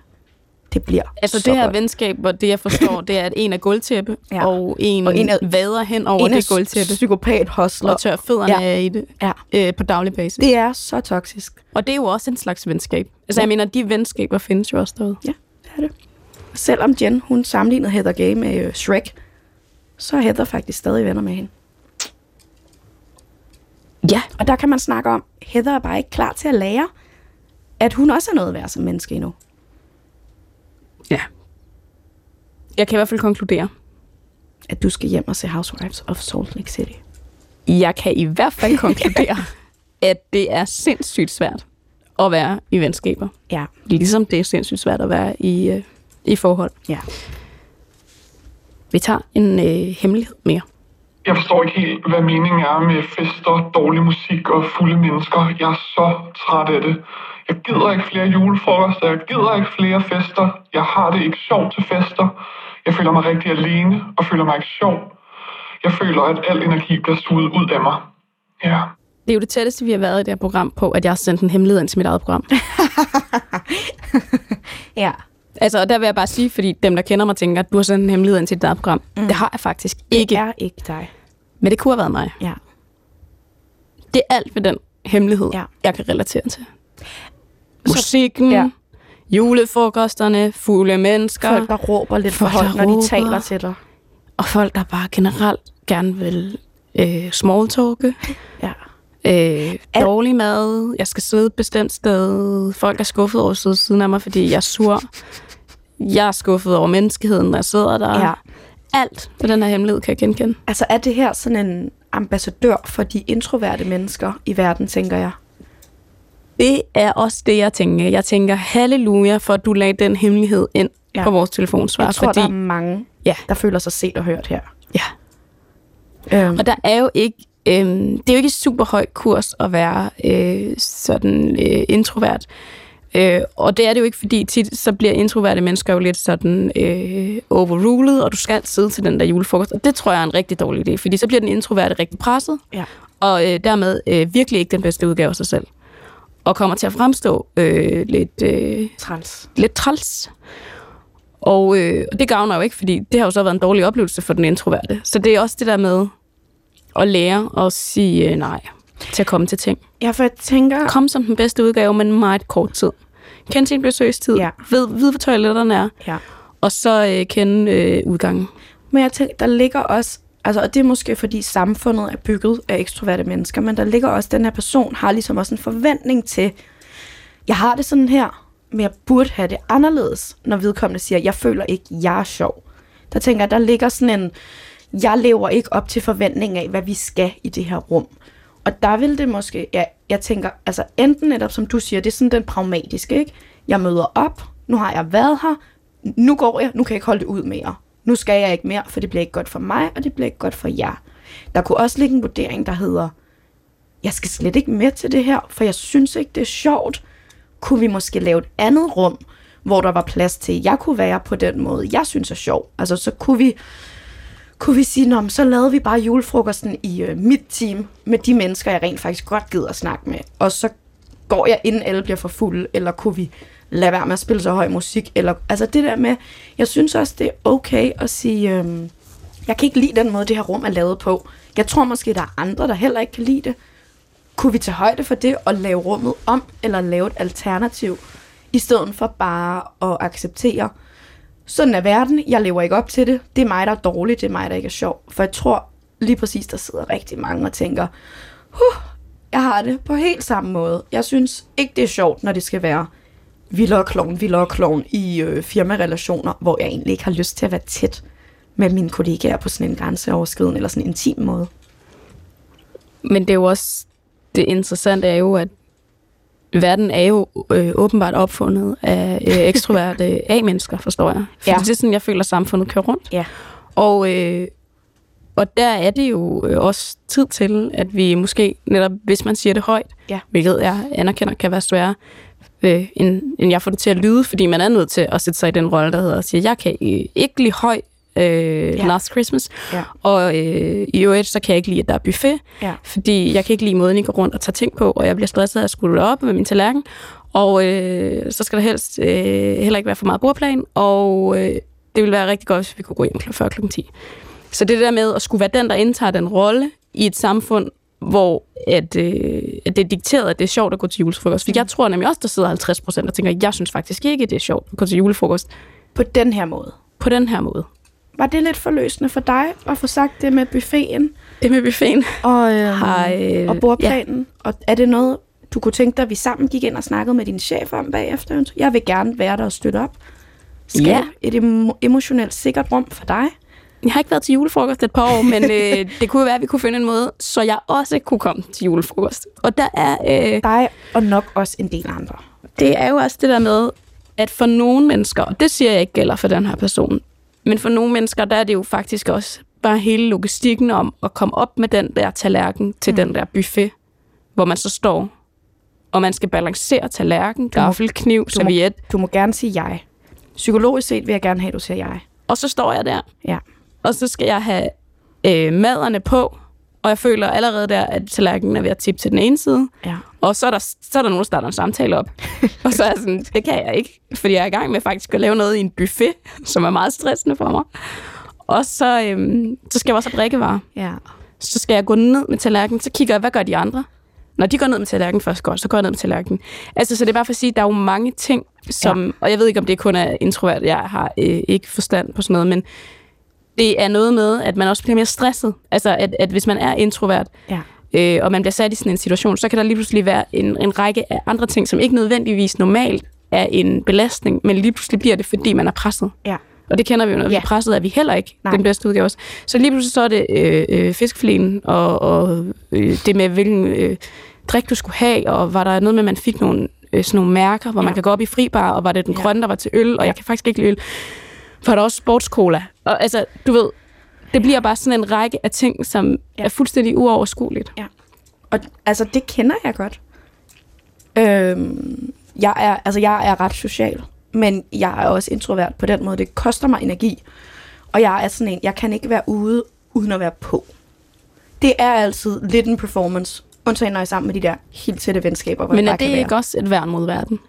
Det bliver altså så det her godt. venskab, hvor det jeg forstår, det er, at en er gulvtæppe, Ja. ja. og en, Og en er- vader hen over en det gulvtæppe, psykopat hostler. og tør fødderne Ja. ja. af i det Ja, øh, på daglig basis. det er så toksisk. Og det er jo også en slags venskab. Altså, jeg mener, de venskaber findes jo også derude. Ja, det er det. Selvom Jen, hun sammenlignede Heather Gay med øh, Shrek, så er Heather faktisk stadig venner med hende. Ja. Og der kan man snakke om, Heather er bare ikke klar til at lære, at hun også er noget værd som menneske endnu. Ja. Jeg kan i hvert fald konkludere. At du skal hjem og se Housewives of Salt Lake City. Jeg kan i hvert fald *laughs* konkludere, at det er sindssygt svært at være i venskaber. Ja, Ligesom det er sindssygt svært at være i, øh, i forhold. ja. Vi tager en øh, hemmelighed mere. Jeg forstår ikke helt, hvad meningen er med fester, dårlig musik og fulde mennesker. Jeg er så træt af det. Jeg gider ikke flere julefrokoster, jeg gider ikke flere fester. Jeg har det ikke sjovt til fester. Jeg føler mig rigtig alene og føler mig ikke sjov. Jeg føler, at al energi bliver suget ud af mig. Ja. Det er jo det tætteste, vi har været i det her program på, at jeg har sendt en hemmelighed ind til mit eget program. *laughs* Ja. Altså, og der vil jeg bare sige, fordi dem, der kender mig, tænker, at du har sendt en hemmelighed ind til dit eget program. Mm. Det har jeg faktisk ikke. Det er ikke dig. Men det kunne have været mig. Ja. Det er alt ved den hemmelighed, Ja. jeg kan relatere til. Musikken, ja. ja. julefrokosterne, fulde mennesker, Folk, der råber lidt for højt, når de taler til dig. og folk, der bare generelt gerne vil øh, smalltalke, Ja. øh, dårlig mad, jeg skal sidde et bestemt sted, folk er skuffet over at sidde siden af mig, fordi jeg er sur. Jeg er skuffet over menneskeheden, når jeg sidder der. Ja. alt ved den her hemmelighed, kan jeg genkende. Altså er det her sådan en ambassadør for de introverte mennesker i verden, tænker jeg? Det er også det, jeg tænker. Jeg tænker, halleluja, for at du lagde den hemmelighed ind Ja. på vores telefonsvar. Jeg tror, fordi, der er mange, Ja. der føler sig set og hørt her. ja. Øhm, Og der er jo ikke, øhm, det er jo ikke super høj kurs at være øh, sådan øh, introvert. Øh, og det er det jo ikke, fordi tit så bliver introverte mennesker jo lidt sådan øh, overrulet, og du skal sidde til den der julefrokost. Og det tror jeg er en rigtig dårlig idé, fordi så bliver den introverte rigtig presset, Ja. og øh, dermed øh, virkelig ikke den bedste udgave af sig selv. Og kommer til at fremstå øh, lidt, øh, træls. lidt træls. Og øh, og det gavner jo ikke, fordi det har jo så været en dårlig oplevelse for den introverte. Så det er også det der med at lære at sige øh, nej til at komme til ting. Ja, for jeg tænker... Kom som den bedste udgave, men meget kort tid. Kend sin besøgstid. Ja. Ved, ved, hvor toiletterne er. Ja. Og så øh, kende øh, udgangen. Men jeg tænker, der ligger også, altså, og det er måske fordi samfundet er bygget af ekstroverte mennesker, men der ligger også, den her person har ligesom også en forventning til, jeg har det sådan her, men jeg burde have det anderledes, når vedkommende siger, jeg føler ikke, jeg er sjov. Der tænker jeg, der ligger sådan en, jeg lever ikke op til forventningen af, hvad vi skal i det her rum. Og der vil det måske, ja, jeg tænker, altså enten netop, som du siger, det er sådan den pragmatiske, ikke? Jeg møder op, nu har jeg været her, nu går jeg, nu kan jeg ikke holde det ud mere. Nu skal jeg ikke mere, for det bliver ikke godt for mig, og det bliver ikke godt for jer. Der kunne også ligge en vurdering, der hedder, jeg skal slet ikke med til det her, for jeg synes ikke, det er sjovt. Kunne vi måske lave et andet rum, hvor der var plads til, at jeg kunne være på den måde, jeg synes er sjov. Altså, så kunne vi, kunne vi sige, Nå, så lavede vi bare julefrokosten i øh, mit team med de mennesker, jeg rent faktisk godt gider at snakke med. Og så går jeg, inden alle bliver for fulde, eller kunne vi lade være med at spille så høj musik, eller, altså det der med, jeg synes også, det er okay at sige, øh, jeg kan ikke lide den måde, det her rum er lavet på. Jeg tror måske, der er andre, der heller ikke kan lide det. Kunne vi tage højde for det og lave rummet om, eller lave et alternativ, i stedet for bare at acceptere, sådan er verden, jeg lever ikke op til det, det er mig, der er dårligt, det er mig, der ikke er sjov. For jeg tror lige præcis, der sidder rigtig mange og tænker, huh, jeg har det på helt samme måde. Jeg synes ikke, det er sjovt, når det skal være vildere og klovn, vildere og klovn i øh, firmarelationer, hvor jeg egentlig ikke har lyst til at være tæt med mine kollegaer på sådan en grænseoverskridende eller sådan en intim måde. Men det er jo også, det interessante er jo, at verden er jo øh, åbenbart opfundet af øh, *laughs* ekstroverte A-mennesker, forstår jeg. Fordi Ja. det er sådan, jeg føler, at samfundet kører rundt. Ja. Og, øh, og der er det jo øh, også tid til, at vi måske netop, hvis man siger det højt, Ja. hvilket jeg anerkender kan være sværere, øh, end, end jeg får det til at lyde, fordi man er nødt til at sætte sig i den rolle, der hedder at sige, jeg kan øh, ikke lide høj øh, ja. Last Christmas, Ja. og øh, i øvrigt, så kan jeg ikke lide, at der er buffet, Ja. fordi jeg kan ikke lide måden, I går rundt og tager ting på, og jeg bliver stresset af at skulle op med min tallerken, og øh, så skal der helst øh, heller ikke være for meget bordplan, og øh, det ville være rigtig godt, hvis vi kunne gå hjem kl. før kl. 10. Så det der med at skulle være den, der indtager den rolle i et samfund, hvor at, øh, at det er dikteret, at det er sjovt at gå til julefrokost. For jeg tror nemlig også, der sidder 50 procent og tænker, jeg synes faktisk ikke, det er sjovt at gå til julefrokost På den her måde. på den her måde. Var det lidt forløsende for dig at få sagt det med buffeten Det med buffeten og, *laughs* øh, har... Øh, og bordplanen? Ja. Og er det noget, du kunne tænke dig, at vi sammen gik ind og snakkede med din chef om bagefter? Jeg vil gerne være der og støtte op. Skal Ja. et emo- emotionelt sikkert rum for dig? Jeg har ikke været til julefrokost et par år, *laughs* men øh, det kunne være, at vi kunne finde en måde, så jeg også kunne komme til julefrokost. Og der er, øh, Dig og nok også en del andre. det er jo også det der med, at for nogle mennesker, og det siger jeg ikke gælder for den her person, men for nogle mennesker, der er det jo faktisk også bare hele logistikken om at komme op med den der tallerken til mm. den der buffet, hvor man så står, og man skal balancere tallerken, gaffel, kniv, Du må, serviet, du må gerne sige jeg. Psykologisk set vil jeg gerne have, at du siger jeg. og så står jeg der, Ja. og så skal jeg have øh, maderne på, og jeg føler allerede der, at tallerkenen er ved at tippe til den ene side, Ja. Og så er der, så er der nogen, der starter en samtale op. *laughs* og så er jeg sådan, det kan jeg ikke, fordi jeg er i gang med faktisk at lave noget i en buffet, som er meget stressende for mig. Og så, øhm, så skal jeg også have drikkevarer. Ja. Så skal jeg gå ned med tallerkenen, så kigger jeg, hvad gør de andre? Når de går ned med tallerkenen først godt, så går jeg ned med tallerkenen. Altså, så det er bare for at sige, at der er jo mange ting, som... Ja. Og jeg ved ikke, om det kun er introvert, jeg har øh, ikke forstand på sådan noget, men det er noget med, at man også bliver mere stresset. Altså, at, at hvis man er introvert, Ja. Øh, og man bliver sat i sådan en situation, så kan der lige pludselig være en, en række af andre ting, som ikke nødvendigvis normalt er en belastning, men lige pludselig bliver det, fordi man er presset. Ja. Og det kender vi jo, når ja. vi Ja. er presset, er vi heller ikke Nej. Den bedste udgave også. Så lige pludselig så er det øh, øh, fiskeflæen, og, og øh, det med, hvilken øh, drik du skulle have, og var der noget med, at man fik nogle, øh, sådan nogle mærker, hvor ja. man Ja. kan gå op i fribar, og var det den Ja. grønne, der var til øl, og jeg kan faktisk ikke lide øl. Var der også sportscola. Og altså, du ved, det bliver bare sådan en række af ting, som ja. Ja. er fuldstændig uoverskueligt. Og altså, det kender jeg godt. Øhm, jeg, er, altså, jeg er ret social, men jeg er også introvert på den måde. Det koster mig energi. Og jeg er sådan en, jeg kan ikke være ude, uden at være på. Det er altid lidt en performance, undtagen når jeg er sammen med de der helt tætte venskaber, hvor Men er det kan ikke være. også et værn mod verden?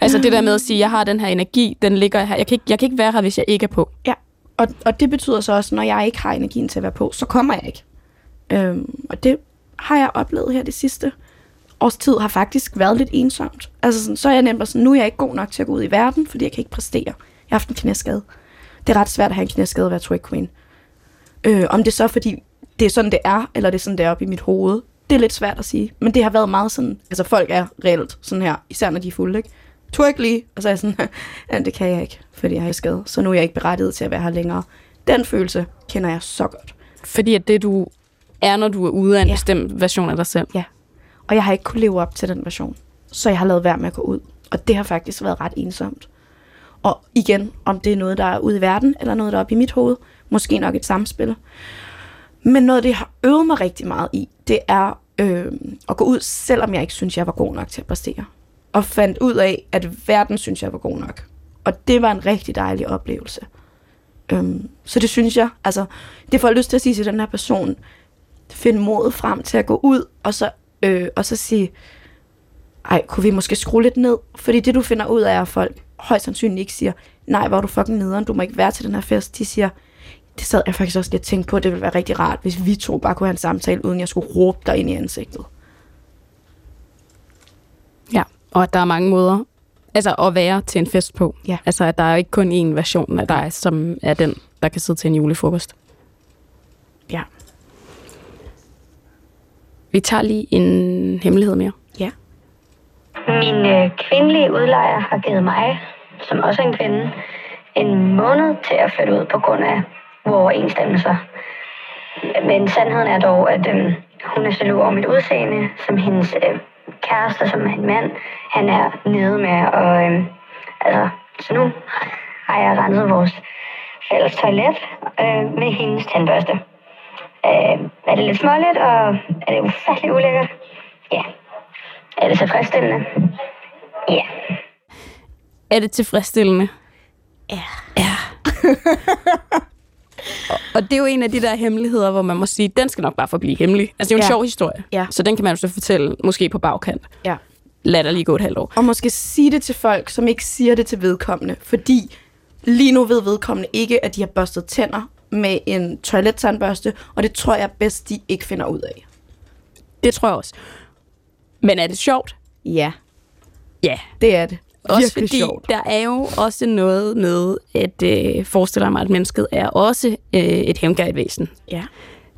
Altså det der med at sige, jeg har den her energi, den ligger her. Jeg kan ikke, jeg kan ikke være her, hvis jeg ikke er på. Ja, og, og det betyder så også, når jeg ikke har energien til at være på, så kommer jeg ikke. Øhm, og det har jeg oplevet her det sidste års tid, har faktisk været lidt ensomt. Altså sådan, så er jeg nemlig sådan, nu er jeg ikke god nok til at gå ud i verden, fordi jeg kan ikke præstere. Jeg har haft en knæskade. Det er ret svært at have en knæskade og være drag queen. Øh, om det er så fordi, det er sådan, det er, eller det er sådan, det er oppe i mit hoved, det er lidt svært at sige. Men det har været meget sådan, altså folk er reelt sådan her, især når de er fulde, ikke? Twerk lige, og så er jeg sådan, *laughs* ja, det kan jeg ikke, fordi jeg har skade. Så nu er jeg ikke berettiget til at være her længere. Den følelse kender jeg så godt. Fordi at det, du er, når du er ude af en ja. Ja. bestemt version af dig selv. Og jeg har ikke kunne leve op til den version. Så jeg har lavet være med at gå ud. Og det har faktisk været ret ensomt. Og igen, om det er noget, der er ude i verden, eller noget, der er oppe i mit hoved. Måske nok et samspil. Men noget, det har øvet mig rigtig meget i, det er øh, at gå ud, selvom jeg ikke synes, jeg var god nok til at præstere. Og fandt ud af, at verden synes, jeg var god nok. Og det var en rigtig dejlig oplevelse. Øhm, så det synes jeg, altså, det får jeg lyst til at sige til den her person, finde modet frem til at gå ud, og så, øh, og så sige, ej, kunne vi måske skrue lidt ned? Fordi det, du finder ud af, er, at folk højst sandsynligt ikke siger, nej, hvor er du fucking nederen, du må ikke være til den her fest. De siger, det sad jeg faktisk også lidt tænkt på, det ville være rigtig rart, hvis vi to bare kunne have en samtale, uden jeg skulle råbe dig ind i ansigtet. Og at der er mange måder altså at være til en fest på. Ja. Altså at der er ikke kun én version af dig, som er den, der kan sidde til en julefrokost. Ja. Vi tager lige en hemmelighed mere. Ja. Min øh, kvindelige udlejer har givet mig, som også er en kvinde, en måned til at flytte ud på grund af uoverensstemmelser. Men sandheden er dog, at øh, hun er jaloux over mit udseende, som hendes øh, kæreste, som er en mand, han er nede med. Og, øh, altså, så nu har jeg renset vores fælles toilet øh, med hendes tandbørste. Øh, er det lidt småligt, og er det ufattelig ulækkert? Ja. Er det tilfredsstillende? Ja. Er det tilfredsstillende? Ja. Ja. *laughs* og, det er jo en af de der hemmeligheder, hvor man må sige, den skal nok bare forblive hemmelig. Altså det er jo en Ja. sjov historie, Ja. så den kan man jo så fortælle, måske på bagkant. Ja. Lad der lige gå et halvt år. Og måske sige det til folk, som ikke siger det til vedkommende. Fordi lige nu ved vedkommende ikke, at de har børstet tænder med en toilettandbørste, og det tror jeg bedst, de ikke finder ud af. Det tror jeg også. Men er det sjovt? Ja, Ja. det er det. Også Virkelig fordi, sjovt. der er jo også noget med, at øh, forestiller mig, at mennesket er også øh, et hævngærigt væsen. Ja.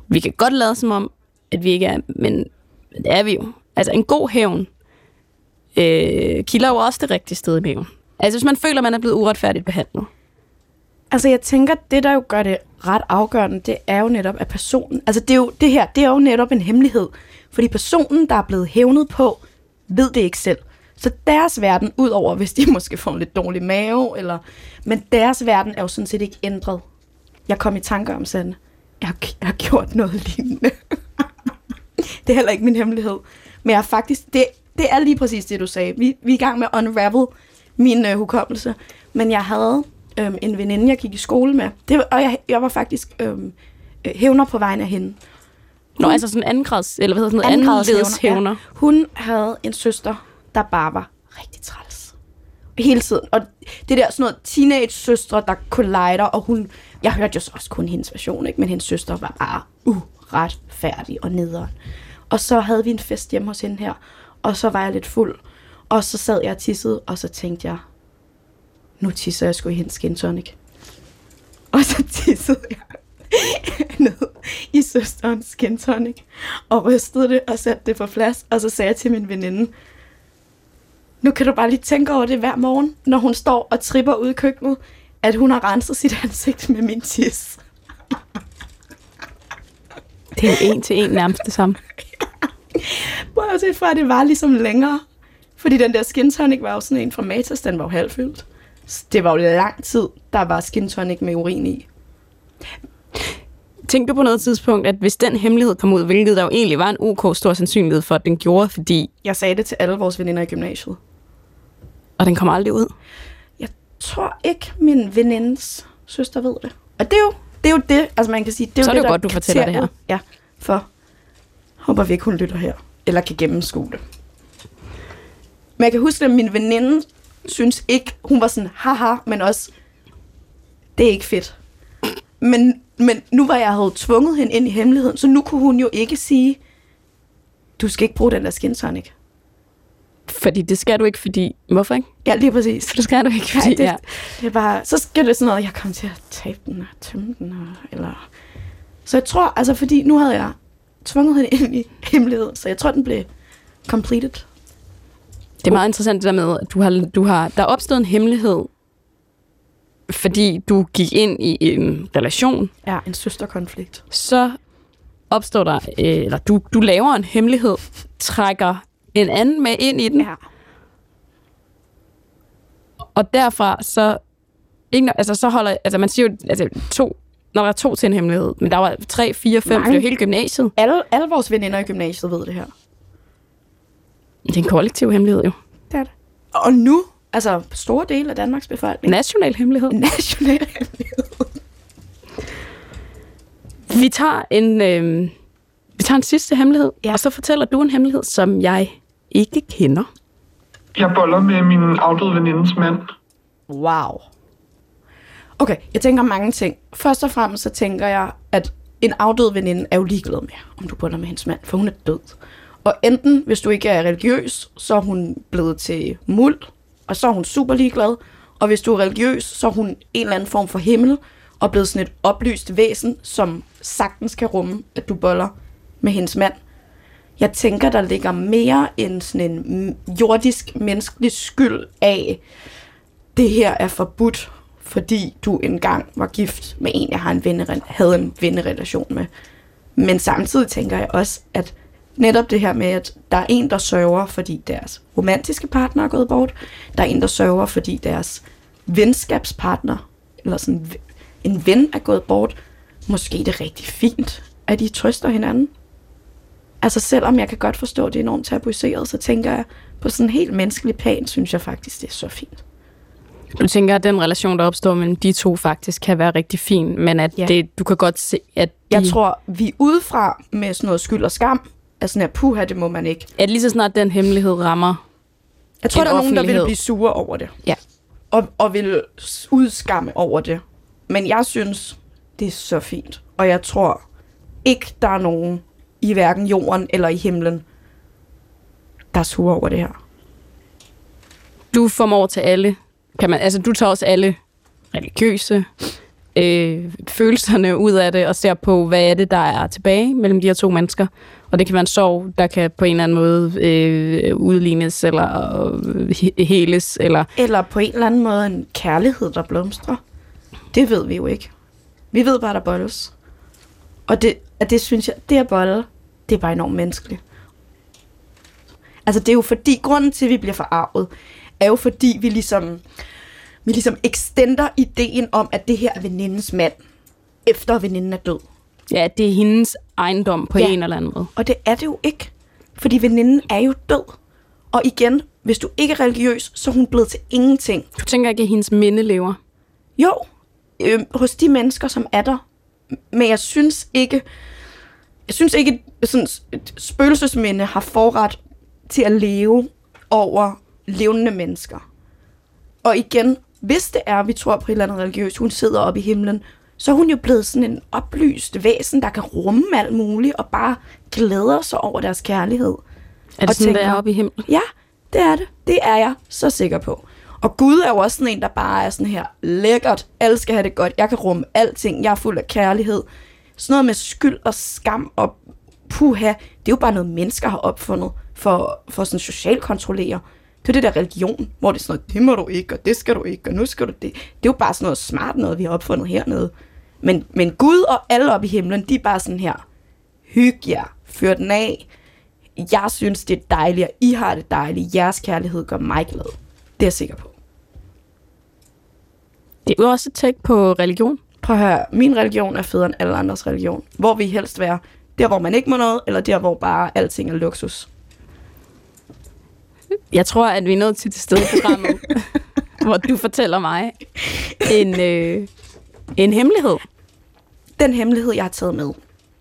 Vi kan godt lade som om, at vi ikke er, men det er vi jo. Altså en god hævn øh, kilder jo også det rigtige sted i maven. Altså hvis man føler, man er blevet uretfærdigt behandlet. Altså, jeg tænker, det der jo gør det ret afgørende, det er jo netop, at personen... Altså, det, er jo, det her, det er jo netop en hemmelighed. Fordi personen, der er blevet hævnet på, ved det ikke selv. Så deres verden, udover hvis de *laughs* måske får en lidt dårlig mave, eller, men deres verden er jo sådan set ikke ændret. Jeg kom i tanker om sådan, jeg har, jeg har gjort noget lignende. *laughs* det er heller ikke min hemmelighed. Men jeg faktisk, det, det er lige præcis det, du sagde. Vi, vi er i gang med at unravel min øh, hukommelse. Men jeg havde øhm, en veninde, jeg gik i skole med. Det, og jeg, jeg var faktisk øhm, øh, hævner på vegne af hende. Nå, altså sådan anden grads, eller hvad hedder sådan noget, anden ledes hævner. Ja. Hun havde en søster, der bare var rigtig træls. Hele tiden. Og det der sådan noget teenage-søstre, der collider, og hun... Jeg hørte jo så også kun hendes version, ikke? men hendes søster var bare uretfærdig og nederen. Og så havde vi en fest hjemme hos hende her, og så var jeg lidt fuld. Og så sad jeg og tissede, og så tænkte jeg, nu tisser jeg sgu i hendes skin tonic. Og så *laughs* tissede jeg ned i søsterens skin tonic, og rystede det og satte det på plads, og så sagde jeg til min veninde, nu kan du bare lige tænke over det hver morgen, når hun står og tripper ude i køkkenet, at hun har renset sit ansigt med min tis. Det er en til en nærmest det samme. *laughs* Fra, at det var ligesom længere. Fordi den der skin tonic var jo sådan en fra Matas, den var jo halvfyldt. Det var jo lang tid, der var skin tonic med urin i. Tænkte du på noget tidspunkt, at hvis den hemmelighed kom ud, hvilket der jo egentlig var en ok stor sandsynlighed for, at den gjorde, fordi, Jeg sagde det til alle vores veninder i gymnasiet. Og den kommer aldrig ud. Jeg tror ikke, min venindes søster ved det. Og det er jo det, er jo det altså man kan sige, det er Så jo er det der godt, du fortæller det her. Ja, for håber vi ikke, hun lytter her. Eller kan gennemskue det. Men jeg kan huske, at min veninde synes ikke, hun var sådan, haha, men også, det er ikke fedt. Men, men nu var jeg havde tvunget hende ind i hemmeligheden, så nu kunne hun jo ikke sige, du skal ikke bruge den der skin tonic. Fordi det skal du ikke, fordi... Hvorfor ikke? Ja, lige præcis. Det skal du ikke, Nej, fordi... det, ja. det er bare, så skal det sådan noget, jeg kommer til at tabe den og tømme den, og, eller... Så jeg tror, altså fordi nu havde jeg tvunget hende ind i hemmelighed, så jeg tror, den blev completed. Det er meget interessant det der med, at du har, du har, der er opstået en hemmelighed, fordi du gik ind i en relation, Ja, en søsterkonflikt. så opstår der, øh, eller du, du laver en hemmelighed, trækker en anden med ind i den, Ja. og derfra så, ikke, altså så holder, altså man siger jo, altså to, når der er to til en hemmelighed, men der var tre, fire, fem, det er jo hele gymnasiet. Alle, alle vores veninder i gymnasiet ved det her. Det er en kollektiv hemmelighed jo. Det er det. Og nu, altså store dele af Danmarks befolkning, National hemmelighed. national hemmelighed. Vi tager en, øh, vi tager en sidste hemmelighed, ja. og så fortæller du en hemmelighed, som jeg ikke kender. Jeg boller med min afdøde venindes mand. Wow. Okay, jeg tænker mange ting. Først og fremmest så tænker jeg, at en afdød veninde er jo ligeglad med, om du bunder med hendes mand, for hun er død. Og enten, hvis du ikke er religiøs, så er hun blevet til muld, og så er hun super ligeglad. Og hvis du er religiøs, så er hun en eller anden form for himmel, og blevet sådan et oplyst væsen, som sagtens kan rumme, at du boller med hendes mand. Jeg tænker, der ligger mere end sådan en jordisk menneskelig skyld af, det her er forbudt, fordi du engang var gift med en, jeg har en venne, havde en vennerelation med. Men samtidig tænker jeg også, at netop det her med, at der er en, der sørger, fordi deres romantiske partner er gået bort. Der er en, der sørger, fordi deres venskabspartner, eller sådan en ven er gået bort. Måske det er rigtig fint, at de trøster hinanden. Altså selvom jeg kan godt forstå, at det er enormt tabuiseret, så tænker jeg, på sådan en helt menneskelig plan, synes jeg faktisk, det er så fint. Du tænker, at den relation, der opstår mellem de to, faktisk kan være rigtig fin, men at Ja. det, du kan godt se, at de, Jeg tror, vi er udefra med sådan noget skyld og skam. Altså sådan her, puha, det må man ikke. at lige så snart den hemmelighed rammer, Jeg tror, der er nogen, der vil blive sure over det. Ja. Og, og vil udskamme over det. Men jeg synes, det er så fint. Og jeg tror ikke, der er nogen i hverken jorden eller i himlen, der er sure over det her. du formår til alle, kan man, altså du tager også alle religiøse øh, følelserne ud af det, og ser på, hvad er det, der er tilbage mellem de her to mennesker. Og det kan være en sorg, der kan på en eller anden måde øh, udlignes, eller øh, he- heles, eller Eller på en eller anden måde en kærlighed, der blomstrer. Det ved vi jo ikke. Vi ved bare, der bolles. Og det, at det synes jeg, det at bolle, det er bare enormt menneskeligt. Altså det er jo fordi, grunden til, at vi bliver forarvet, er jo fordi, vi ligesom, vi ligesom extender ideen om, at det her er venindens mand, efter veninden er død. ja, det er hendes ejendom på Ja. ja. en eller anden måde. Og det er det jo ikke. Fordi veninden er jo død. Og igen, hvis du ikke er religiøs, så er hun blevet til ingenting. Du tænker ikke, at hendes minde lever? Jo, øh, hos de mennesker, som er der. Men jeg synes ikke, jeg synes ikke, sådan et spøgelsesminde har forret til at leve over levende mennesker. Og igen, hvis det er, vi tror på et eller andet religiøst, hun sidder oppe i himlen, så er hun jo blevet sådan en oplyst væsen, der kan rumme alt muligt, og bare glæder sig over deres kærlighed. Er det Og sådan, det tænker- er oppe i himlen? Ja, det er det. Det er jeg så sikker på. Og Gud er jo også sådan en, der bare er sådan her lækkert. Alle skal have det godt. Jeg kan rumme alting. Jeg er fuld af kærlighed. Sådan noget med skyld og skam og puha. Det er jo bare noget, mennesker har opfundet for, for sådan socialt kontrollere. Det er det der religion, hvor det er sådan noget, det må du ikke, og det skal du ikke, og nu skal du det. Det er jo bare sådan noget smart noget, vi har opfundet hernede. Men, men Gud og alle op i himlen, de er bare sådan her, hyg jer, fyr den af. Jeg synes, det er dejligt, og I har det dejligt. Jeres kærlighed gør mig glad. Det er jeg sikker på. Det er jo også et tæk på religion. Prøv at høre, min religion er federe end alle andres religion. Hvor vi helst være? Der, hvor man ikke må noget, eller der, hvor bare alting er luksus? Jeg tror, at vi er nået til det sted i programmet, *laughs* hvor du fortæller mig en, øh, en hemmelighed. Den hemmelighed, jeg har taget med,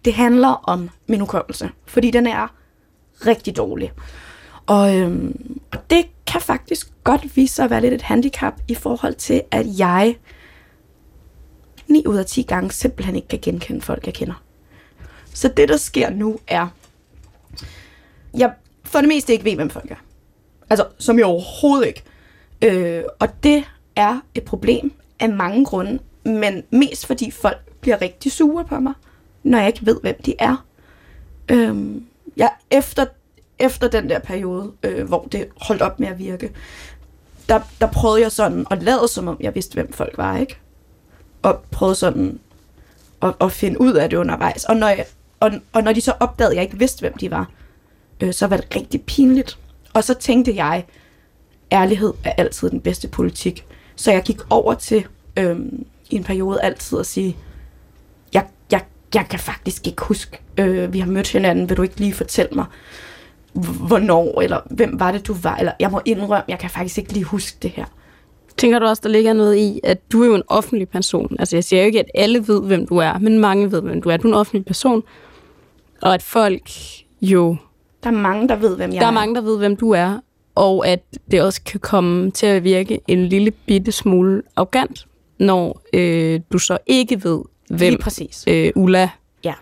det handler om min hukommelse. Fordi den er rigtig dårlig. Og, øhm, det kan faktisk godt vise sig at være lidt et handicap i forhold til, at jeg 9 ud af 10 gange simpelthen ikke kan genkende folk, jeg kender. Så det, der sker nu, er, jeg for det meste ikke ved, hvem folk er. Altså, som jeg overhovedet ikke. Øh, og det er et problem af mange grunde, men mest fordi folk bliver rigtig sure på mig, når jeg ikke ved, hvem de er. Øh, jeg, efter, efter den der periode, øh, hvor det holdt op med at virke, der, der prøvede jeg sådan at lade som om, jeg vidste, hvem folk var, ikke? Og prøvede sådan at, at finde ud af det undervejs. Og når, jeg, og, og når de så opdagede, at jeg ikke vidste, hvem de var, øh, så var det rigtig pinligt. Og så tænkte jeg, ærlighed er altid den bedste politik. Så jeg gik over til øh, i en periode altid at sige, jeg, jeg, jeg kan faktisk ikke huske, øh, vi har mødt hinanden, vil du ikke lige fortælle mig, hvornår, eller hvem var det, du var, eller jeg må indrømme, jeg kan faktisk ikke lige huske det her. Tænker du også, der ligger noget i, at du er jo en offentlig person? Altså jeg siger jo ikke, at alle ved, hvem du er, men mange ved, hvem du er. Du er en offentlig person, og at folk jo... Der er mange, der ved, hvem jeg Der er er. mange, der ved, hvem du er, og at det også kan komme til at virke en lille bitte smule arrogant, når øh, du så ikke ved, hvem Lige præcis. øh, Ulla, Ja.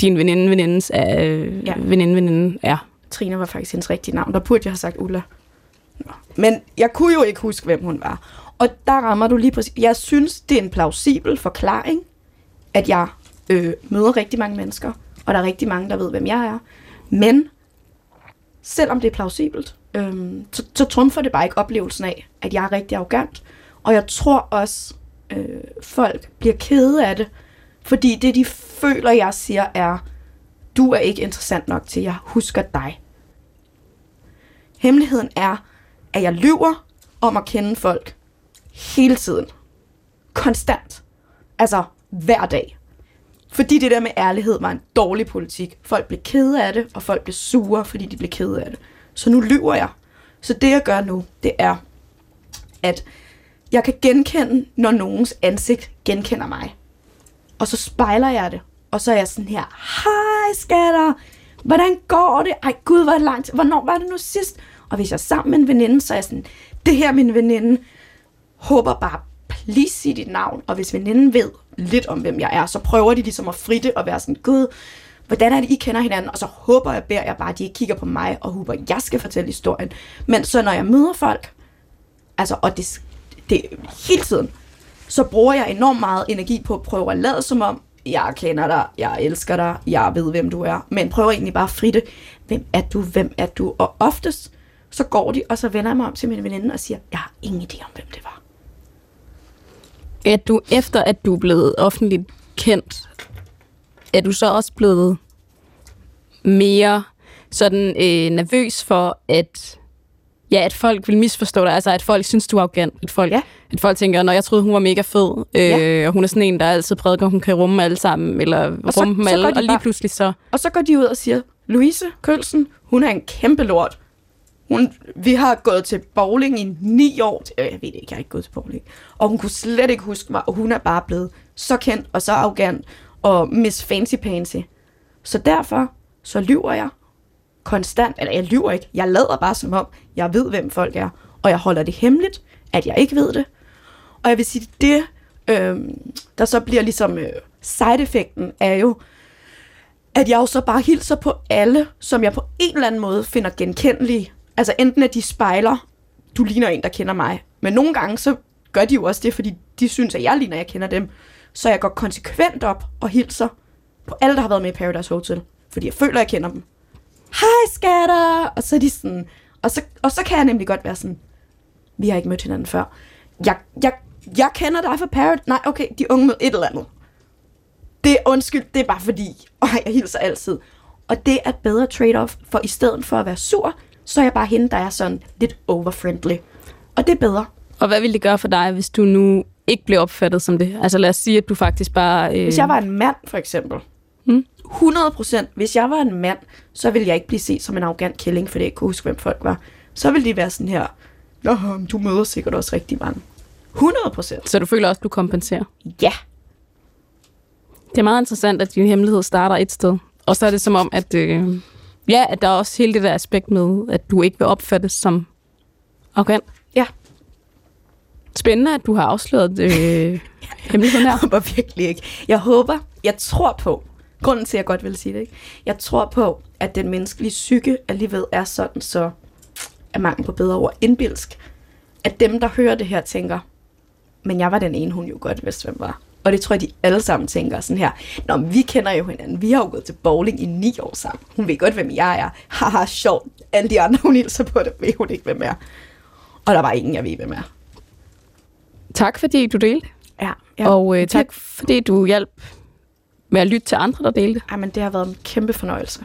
din veninde, venindes, øh, ja. veninde, veninde er. Trine var faktisk hendes rigtige navn. Der burde jeg have sagt Ulla. Men jeg kunne jo ikke huske, hvem hun var. Og der rammer du lige præcis. Jeg synes, det er en plausibel forklaring, at jeg øh, møder rigtig mange mennesker, og der er rigtig mange, der ved, hvem jeg er. Men selvom det er plausibelt, øh, så, så trumfer det bare ikke oplevelsen af, at jeg er rigtig arrogant. Og jeg tror også, øh, folk bliver kede af det, fordi det, de føler, jeg siger, er, du er ikke interessant nok til, jeg husker dig. Hemmeligheden er, at jeg lyver om at kende folk hele tiden. Konstant. Altså hver dag. Fordi det der med ærlighed var en dårlig politik. Folk blev kede af det, og folk blev sure, fordi de blev kede af det. Så nu lyver jeg. Så det jeg gør nu, det er, at jeg kan genkende, når nogens ansigt genkender mig. Og så spejler jeg det. Og så er jeg sådan her, hej skatter, hvordan går det? Ej gud, hvor er langt. Hvornår var det nu sidst? Og hvis jeg er sammen med en veninde, så er jeg sådan, det her min veninde. Håber bare, please sig dit navn. Og hvis veninden ved lidt om, hvem jeg er, så prøver de ligesom at fritte og være sådan, gud, hvordan er det, I kender hinanden? Og så håber jeg, beder jeg bare, at de ikke kigger på mig og håber, at jeg skal fortælle historien. Men så når jeg møder folk, altså, og det, det hele tiden, så bruger jeg enormt meget energi på at prøve at lade som om, jeg kender dig, jeg elsker dig, jeg ved, hvem du er. Men prøver egentlig bare at fritte, hvem er du, hvem er du? Og oftest, så går de, og så vender jeg mig om til min veninde og siger, jeg har ingen idé om, hvem det var. At du, efter at du er blevet offentligt kendt, er du så også blevet mere sådan øh, nervøs for, at ja, at folk vil misforstå dig, altså at folk synes, du er arrogant, at folk, Ja. at folk tænker, når jeg troede, hun var mega fed, øh, Ja. og hun er sådan en, der altid prædiker, hun kan rumme alle sammen, eller Og så- rumme dem alle, de og lige bare- pludselig så, Og så går de ud og siger, Louise Kølsen, hun er en kæmpe lort. Hun, vi har gået til bowling i ni år. Øh, jeg ved det ikke, jeg har ikke gået til bowling. Og hun kunne slet ikke huske mig, og hun er bare blevet så kendt og så arrogant og Miss Fancy Pansy. Så derfor, så lyver jeg konstant, eller jeg lyver ikke, jeg lader bare som om, jeg ved, hvem folk er, og jeg holder det hemmeligt, at jeg ikke ved det. Og jeg vil sige, det, øh, der så bliver ligesom øh, side-effekten, er jo, at jeg jo så bare hilser på alle, som jeg på en eller anden måde finder genkendelige. Altså enten at de spejler, du ligner en, der kender mig. Men nogle gange, så gør de jo også det, fordi de synes, at jeg ligner, at jeg kender dem. Så jeg går konsekvent op og hilser på alle, der har været med i Paradise Hotel. Fordi jeg føler, at jeg kender dem. Hej skatter! Og så er de sådan... Og så, og så kan jeg nemlig godt være sådan, vi har ikke mødt hinanden før. Jeg, jeg, jeg kender dig fra Parrot. Nej, okay, de unge med et eller andet. Det er undskyld, det er bare fordi, *laughs* og jeg hilser altid. Og det er et bedre trade-off, for i stedet for at være sur, så er jeg bare hende, der er sådan lidt overfriendly. Og det er bedre. Og hvad ville det gøre for dig, hvis du nu ikke blev opfattet som det? Altså lad os sige, at du faktisk bare... Øh... Hvis jeg var en mand, for eksempel. Mm. 100 procent. Hvis jeg var en mand, så ville jeg ikke blive set som en arrogant killing, fordi jeg ikke kunne huske, hvem folk var. Så ville de være sådan her, Nå, du møder sikkert også rigtig mange. 100 procent. Så du føler også, du kompenserer? Ja. Det er meget interessant, at din hemmelighed starter et sted. Og så er det som om, at, øh, ja, at der er også hele det der aspekt med, at du ikke vil opfattes som arrogant. Ja. Spændende, at du har afsløret øh, *laughs* hemmeligheden her. Jeg håber virkelig ikke. Jeg håber, jeg tror på, grunden til, at jeg godt vil sige det, ikke? jeg tror på, at den menneskelige psyke alligevel er sådan, så er mangel på bedre ord, indbilsk, at dem, der hører det her, tænker, men jeg var den ene, hun jo godt vidste, hvem var. Og det tror jeg, de alle sammen tænker sådan her. Nå, men vi kender jo hinanden. Vi har jo gået til bowling i ni år sammen. Hun ved godt, hvem jeg er. Haha, sjovt. Alle de andre, hun hilser på det, ved hun ikke, hvem er. Og der var ingen, jeg ved, hvem er. Tak fordi du delte. Ja, ja. Og øh, tak fordi du hjalp med at lytte til andre, der delte. Jamen, det har været en kæmpe fornøjelse.